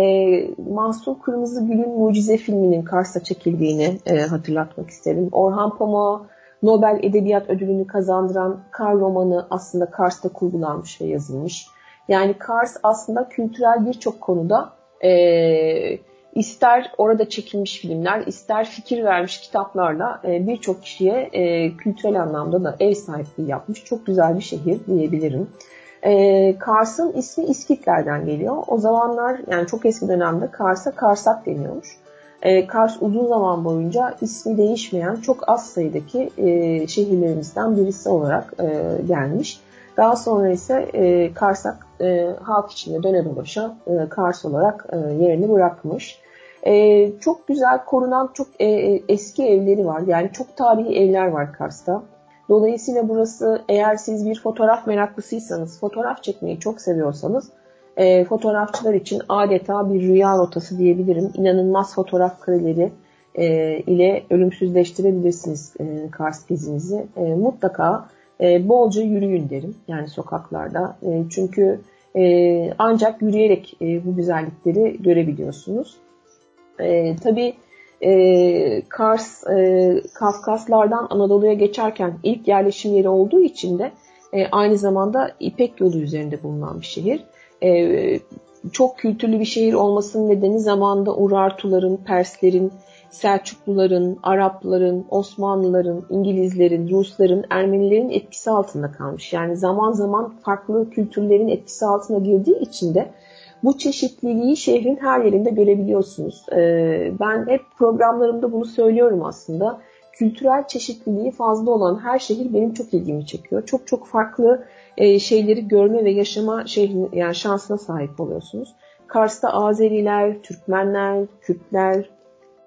Mahsun Kırmızıgül'ün Mucize filminin Kars'ta çekildiğini e, hatırlatmak isterim. Orhan Pamuk'a Nobel Edebiyat Ödülünü kazandıran Kar romanı aslında Kars'ta kurgulanmış ve yazılmış. Yani Kars aslında kültürel birçok konuda e, ister orada çekilmiş filmler, ister fikir vermiş kitaplarla e, birçok kişiye e, kültürel anlamda da ev sahipliği yapmış. Çok güzel bir şehir diyebilirim. E, Kars'ın ismi İskitler'den geliyor. O zamanlar yani çok eski dönemde Kars'a Karsak deniyormuş. Kars uzun zaman boyunca ismi değişmeyen çok az sayıdaki şehirlerimizden birisi olarak gelmiş. Daha sonra ise e, Karsak halk içinde döne dolaşa Kars olarak yerini bırakmış. E, çok güzel korunan çok e, e, eski evleri var. Yani çok tarihi evler var Kars'ta. Dolayısıyla burası eğer siz bir fotoğraf meraklısıysanız, fotoğraf çekmeyi çok seviyorsanız e, fotoğrafçılar için adeta bir rüya rotası diyebilirim. İnanılmaz fotoğraf kareleri e, ile ölümsüzleştirebilirsiniz e, Kars gezinizi. E, mutlaka e, bolca yürüyün derim yani sokaklarda. E, çünkü e, ancak yürüyerek e, bu güzellikleri görebiliyorsunuz. E, tabii e, Kars, e, Kafkaslardan Anadolu'ya geçerken ilk yerleşim yeri olduğu için de e, aynı zamanda İpek yolu üzerinde bulunan bir şehir. E, çok kültürlü bir şehir olmasının nedeni zamanında Urartuların, Perslerin, Selçukluların, Arapların, Osmanlıların, İngilizlerin, Rusların, Ermenilerin etkisi altında kalmış. Yani zaman zaman farklı kültürlerin etkisi altına girdiği için de bu çeşitliliği şehrin her yerinde görebiliyorsunuz. Ee, ben hep programlarımda bunu söylüyorum aslında. Kültürel çeşitliliği fazla olan her şehir benim çok ilgimi çekiyor. Çok çok farklı e, şeyleri görme ve yaşama şehrin, yani şansına sahip oluyorsunuz. Kars'ta Azeriler, Türkmenler, Kürtler,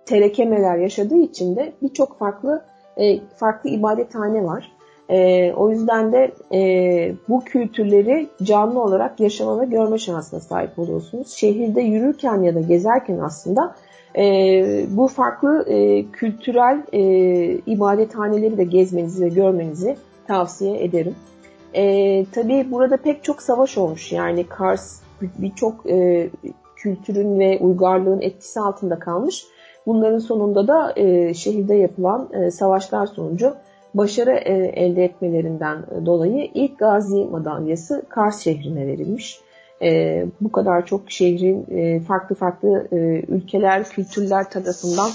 telekemeler yaşadığı için de birçok farklı e, farklı ibadethane var. E, o yüzden de e, bu kültürleri canlı olarak yaşama ve görme şansına sahip oluyorsunuz. Şehirde yürürken ya da gezerken aslında e, bu farklı e, kültürel e, ibadethaneleri de gezmenizi ve görmenizi tavsiye ederim. E, tabii burada pek çok savaş olmuş. Yani Kars birçok e, kültürün ve uygarlığın etkisi altında kalmış. Bunların sonunda da e, şehirde yapılan e, savaşlar sonucu başarı e, elde etmelerinden dolayı ilk Gazi madalyası Kars şehrine verilmiş. E, bu kadar çok şehrin e, farklı farklı ülkeler, kültürler tarafından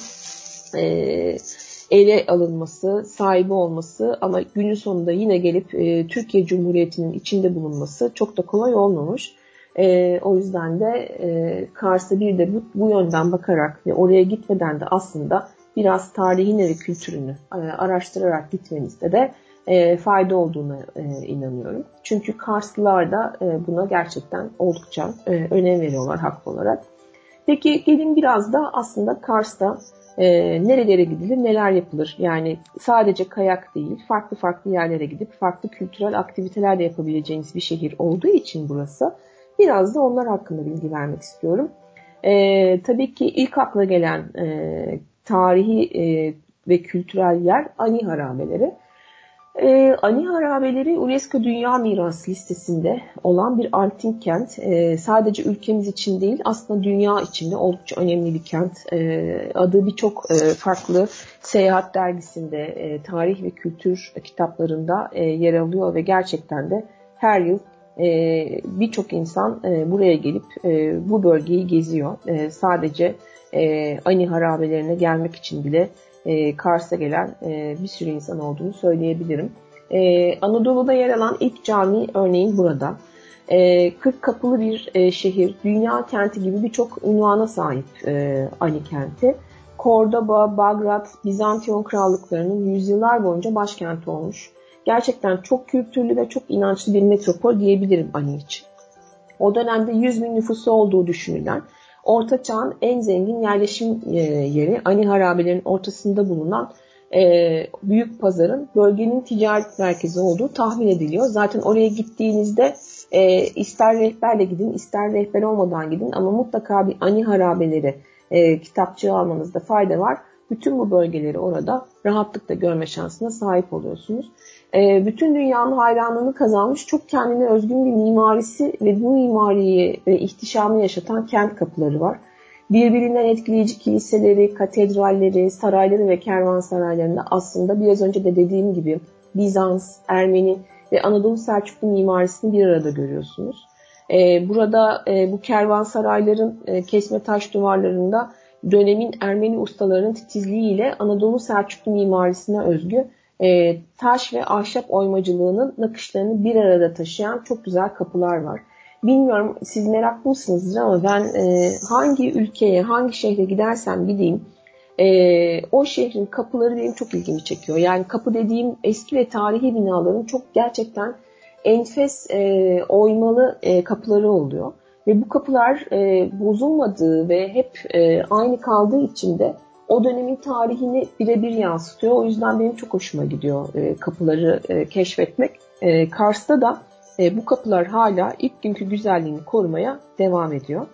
ele alınması, sahibi olması ama günün sonunda yine gelip Türkiye Cumhuriyeti'nin içinde bulunması çok da kolay olmamış. E, o yüzden de e, Kars'a bir de bu, bu yönden bakarak ve oraya gitmeden de aslında biraz tarihini ve kültürünü e, araştırarak gitmenizde de e, fayda olduğuna e, inanıyorum. Çünkü Karslılar da buna gerçekten oldukça önem veriyorlar haklı olarak. Peki gelin biraz da aslında Kars'ta e, nerelere gidilir, neler yapılır? Yani sadece kayak değil, farklı farklı yerlere gidip farklı kültürel aktiviteler de yapabileceğiniz bir şehir olduğu için burası. Biraz da onlar hakkında bilgi vermek istiyorum. E, tabii ki ilk akla gelen e, tarihi e, ve kültürel yer Ani harabeleri. E, Ani harabeleri UNESCO Dünya Mirası listesinde olan bir antik kent. E, sadece ülkemiz için değil aslında dünya için de oldukça önemli bir kent. E, adı birçok e, farklı seyahat dergisinde, e, tarih ve kültür kitaplarında e, yer alıyor ve gerçekten de her yıl e, birçok insan e, buraya gelip e, bu bölgeyi geziyor. E, sadece e, Ani harabelerine gelmek için bile e, Kars'a gelen e, bir sürü insan olduğunu söyleyebilirim. E, Anadolu'da yer alan ilk cami örneğin burada. E, 40 kapılı bir e, şehir, dünya kenti gibi birçok ünvana sahip e, Ani kenti. Kordoba, Bagrat, Bizantiyon krallıklarının yüzyıllar boyunca başkenti olmuş. Gerçekten çok kültürlü ve çok inançlı bir metropol diyebilirim Ani için. O dönemde 100 bin nüfusu olduğu düşünülen Orta Çağ'ın en zengin yerleşim e, yeri Ani harabelerinin ortasında bulunan e, büyük pazarın bölgenin ticaret merkezi olduğu tahmin ediliyor. Zaten oraya gittiğinizde e, ister rehberle gidin ister rehber olmadan gidin ama mutlaka bir Ani harabeleri e, kitapçığı almanızda fayda var. Bütün bu bölgeleri orada rahatlıkla görme şansına sahip oluyorsunuz. E, bütün dünyanın hayranlığını kazanmış çok kendine özgün bir mimarisi ve bu mimariyi ve ihtişamı yaşatan kent kapıları var. Birbirinden etkileyici kiliseleri, katedralleri, sarayları ve kervansaraylarında aslında biraz önce de dediğim gibi Bizans, Ermeni ve Anadolu Selçuklu mimarisini bir arada görüyorsunuz. Ee, burada e, bu kervansarayların e, kesme taş duvarlarında dönemin Ermeni ustalarının titizliğiyle Anadolu Selçuklu mimarisine özgü e, taş ve ahşap oymacılığının nakışlarını bir arada taşıyan çok güzel kapılar var. Bilmiyorum siz meraklısınızdır ama ben e, hangi ülkeye, hangi şehre gidersem gideyim e, o şehrin kapıları benim çok ilgimi çekiyor. Yani kapı dediğim eski ve tarihi binaların çok gerçekten enfes oymalı kapıları oluyor. Ve bu kapılar e, bozulmadığı ve hep e, aynı kaldığı için de o dönemin tarihini birebir yansıtıyor. O yüzden benim çok hoşuma gidiyor e, kapıları e, keşfetmek. E, Kars'ta da e, bu kapılar hala ilk günkü güzelliğini korumaya devam ediyor.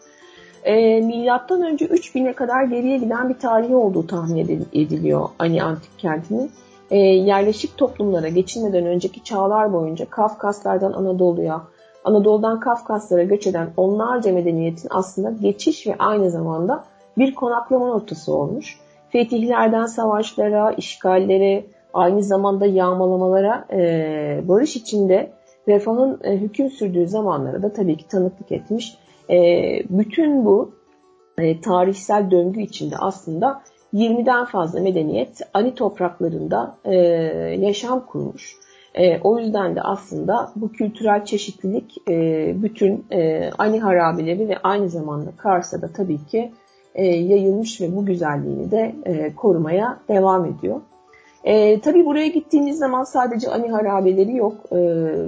E, milattan önce 3000'e kadar geriye giden bir tarihi olduğu tahmin ediliyor Ani Antik kentinin. E, yerleşik toplumlara geçilmeden önceki çağlar boyunca Kafkaslardan Anadolu'ya, Anadolu'dan Kafkaslara göç eden onlarca medeniyetin aslında geçiş ve aynı zamanda bir konaklama noktası olmuş. Fetihlerden savaşlara, işgallere, aynı zamanda yağmalamalara e, barış içinde refahın e, hüküm sürdüğü zamanlara da tabii ki tanıklık etmiş. E, bütün bu e, tarihsel döngü içinde aslında 20'den fazla medeniyet Ali topraklarında e, yaşam kurmuş. E, o yüzden de aslında bu kültürel çeşitlilik e, bütün e, Ani harabeleri ve aynı zamanda Kars'a da tabii ki e, yayılmış ve bu güzelliğini de e, korumaya devam ediyor. E, tabii buraya gittiğiniz zaman sadece Ani harabeleri yok. E,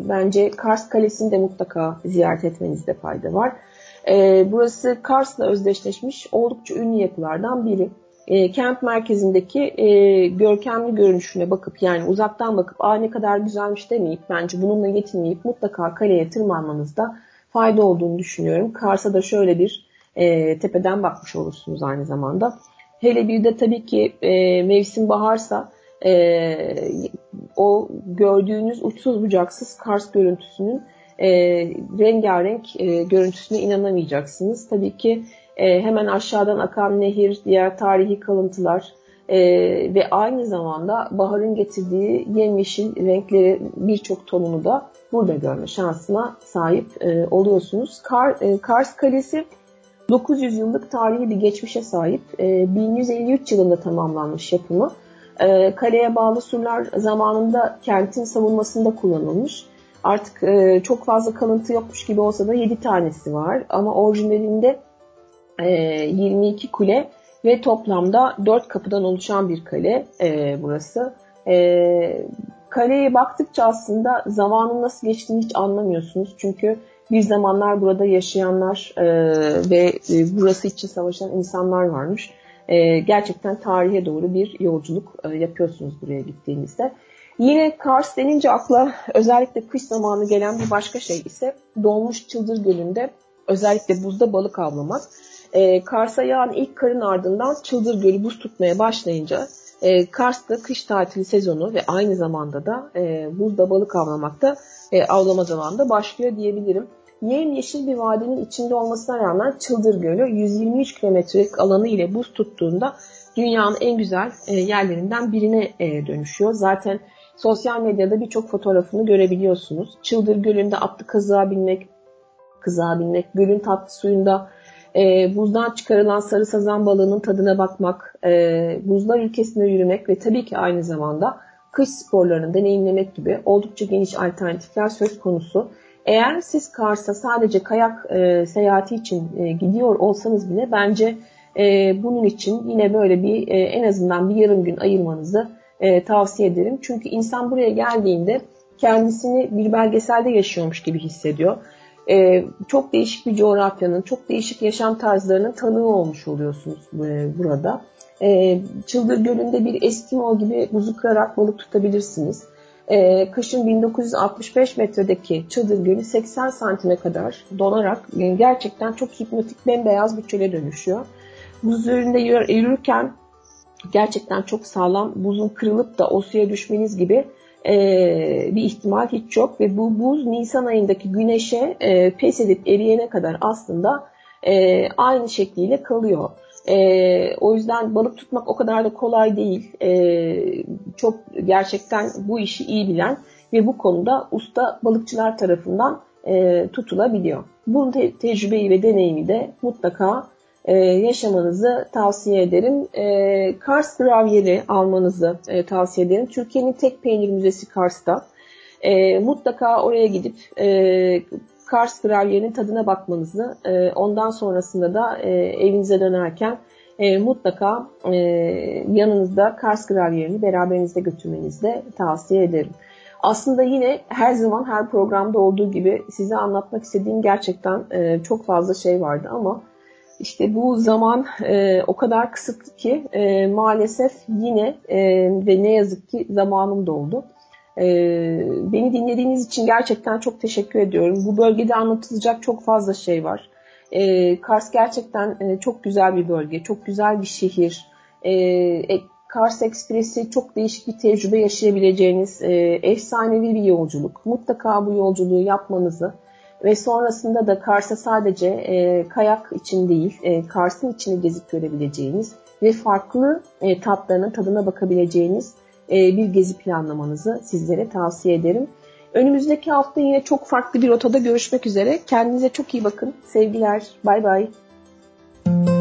bence Kars Kalesi'ni de mutlaka ziyaret etmenizde fayda var. E, burası Kars'la özdeşleşmiş oldukça ünlü yapılardan biri. E, kent merkezindeki e, görkemli görünüşüne bakıp yani uzaktan bakıp aa ne kadar güzelmiş demeyip bence bununla yetinmeyip mutlaka kaleye tırmanmanızda fayda olduğunu düşünüyorum. Kars'a da şöyle bir e, tepeden bakmış olursunuz aynı zamanda. Hele bir de tabii ki e, mevsim baharsa e, o gördüğünüz uçsuz bucaksız Kars görüntüsünün e, rengarenk e, görüntüsüne inanamayacaksınız. Tabii ki e, hemen aşağıdan akan nehir, diğer tarihi kalıntılar e, ve aynı zamanda baharın getirdiği yemyeşil renkleri birçok tonunu da burada görme şansına sahip e, oluyorsunuz. Kar, e, Kars Kalesi 900 yıllık tarihi bir geçmişe sahip. E, 1153 yılında tamamlanmış yapımı. E, kaleye bağlı surlar zamanında kentin savunmasında kullanılmış. Artık e, çok fazla kalıntı yokmuş gibi olsa da 7 tanesi var. Ama orijinalinde 22 kule ve toplamda 4 kapıdan oluşan bir kale e, burası. E, kaleye baktıkça aslında zamanın nasıl geçtiğini hiç anlamıyorsunuz. Çünkü bir zamanlar burada yaşayanlar e, ve e, burası için savaşan insanlar varmış. E, gerçekten tarihe doğru bir yolculuk yapıyorsunuz buraya gittiğinizde. Yine Kars denince akla özellikle kış zamanı gelen bir başka şey ise dolmuş Çıldır Gölü'nde özellikle buzda balık avlamak. E, Kars'a yağan ilk karın ardından Çıldır Gölü buz tutmaya başlayınca e, Kars'ta kış tatili sezonu ve aynı zamanda da e, buzda balık avlamakta e, avlama zamanında başlıyor diyebilirim. Yemyeşil bir vadinin içinde olmasına rağmen Çıldır Gölü 123 kilometrelik alanı ile buz tuttuğunda dünyanın en güzel e, yerlerinden birine e, dönüşüyor. Zaten sosyal medyada birçok fotoğrafını görebiliyorsunuz. Çıldır Gölü'nde atlı kazığa binmek, kızığa binmek, gölün tatlı suyunda e, buzdan çıkarılan sarı sazan balığının tadına bakmak, e, buzlar ülkesinde yürümek ve tabii ki aynı zamanda kış sporlarını deneyimlemek gibi oldukça geniş alternatifler söz konusu. Eğer siz Kars'a sadece kayak e, seyahati için e, gidiyor olsanız bile bence e, bunun için yine böyle bir e, en azından bir yarım gün ayırmanızı e, tavsiye ederim. Çünkü insan buraya geldiğinde kendisini bir belgeselde yaşıyormuş gibi hissediyor. E, çok değişik bir coğrafyanın, çok değişik yaşam tarzlarının tanığı olmuş oluyorsunuz e, burada. E, Çıldır Gölü'nde bir Eskimo gibi buzu kırarak balık tutabilirsiniz. E, kışın 1965 metredeki Çıldır Gölü 80 santime kadar donarak yani gerçekten çok hipnotik bembeyaz bir çöle dönüşüyor. Buz üzerinde yürürken gerçekten çok sağlam buzun kırılıp da o suya düşmeniz gibi e, bir ihtimal hiç yok ve bu buz Nisan ayındaki güneşe e, pes edip eriyene kadar aslında e, aynı şekliyle kalıyor. E, o yüzden balık tutmak o kadar da kolay değil. E, çok gerçekten bu işi iyi bilen ve bu konuda usta balıkçılar tarafından e, tutulabiliyor. Bu te- tecrübeyi ve deneyimi de mutlaka e, yaşamanızı tavsiye ederim. E, Kars gravyeri almanızı e, tavsiye ederim. Türkiye'nin tek peynir müzesi Kars'ta. E, mutlaka oraya gidip e, Kars gravyerinin tadına bakmanızı, e, ondan sonrasında da e, evinize dönerken e, mutlaka e, yanınızda Kars gravyerini beraberinizde götürmenizi de tavsiye ederim. Aslında yine her zaman her programda olduğu gibi size anlatmak istediğim gerçekten e, çok fazla şey vardı ama işte bu zaman e, o kadar kısıtlı ki e, maalesef yine e, ve ne yazık ki zamanım doldu. E, beni dinlediğiniz için gerçekten çok teşekkür ediyorum. Bu bölgede anlatılacak çok fazla şey var. E, Kars gerçekten e, çok güzel bir bölge, çok güzel bir şehir. E, e Kars Ekspresi çok değişik bir tecrübe yaşayabileceğiniz e, efsanevi bir yolculuk. Mutlaka bu yolculuğu yapmanızı ve sonrasında da Kars'a sadece e, kayak için değil, e, Kars'ın içini gezip görebileceğiniz ve farklı e, tatlarının tadına bakabileceğiniz e, bir gezi planlamanızı sizlere tavsiye ederim. Önümüzdeki hafta yine çok farklı bir rotada görüşmek üzere. Kendinize çok iyi bakın. Sevgiler. Bay bay. Her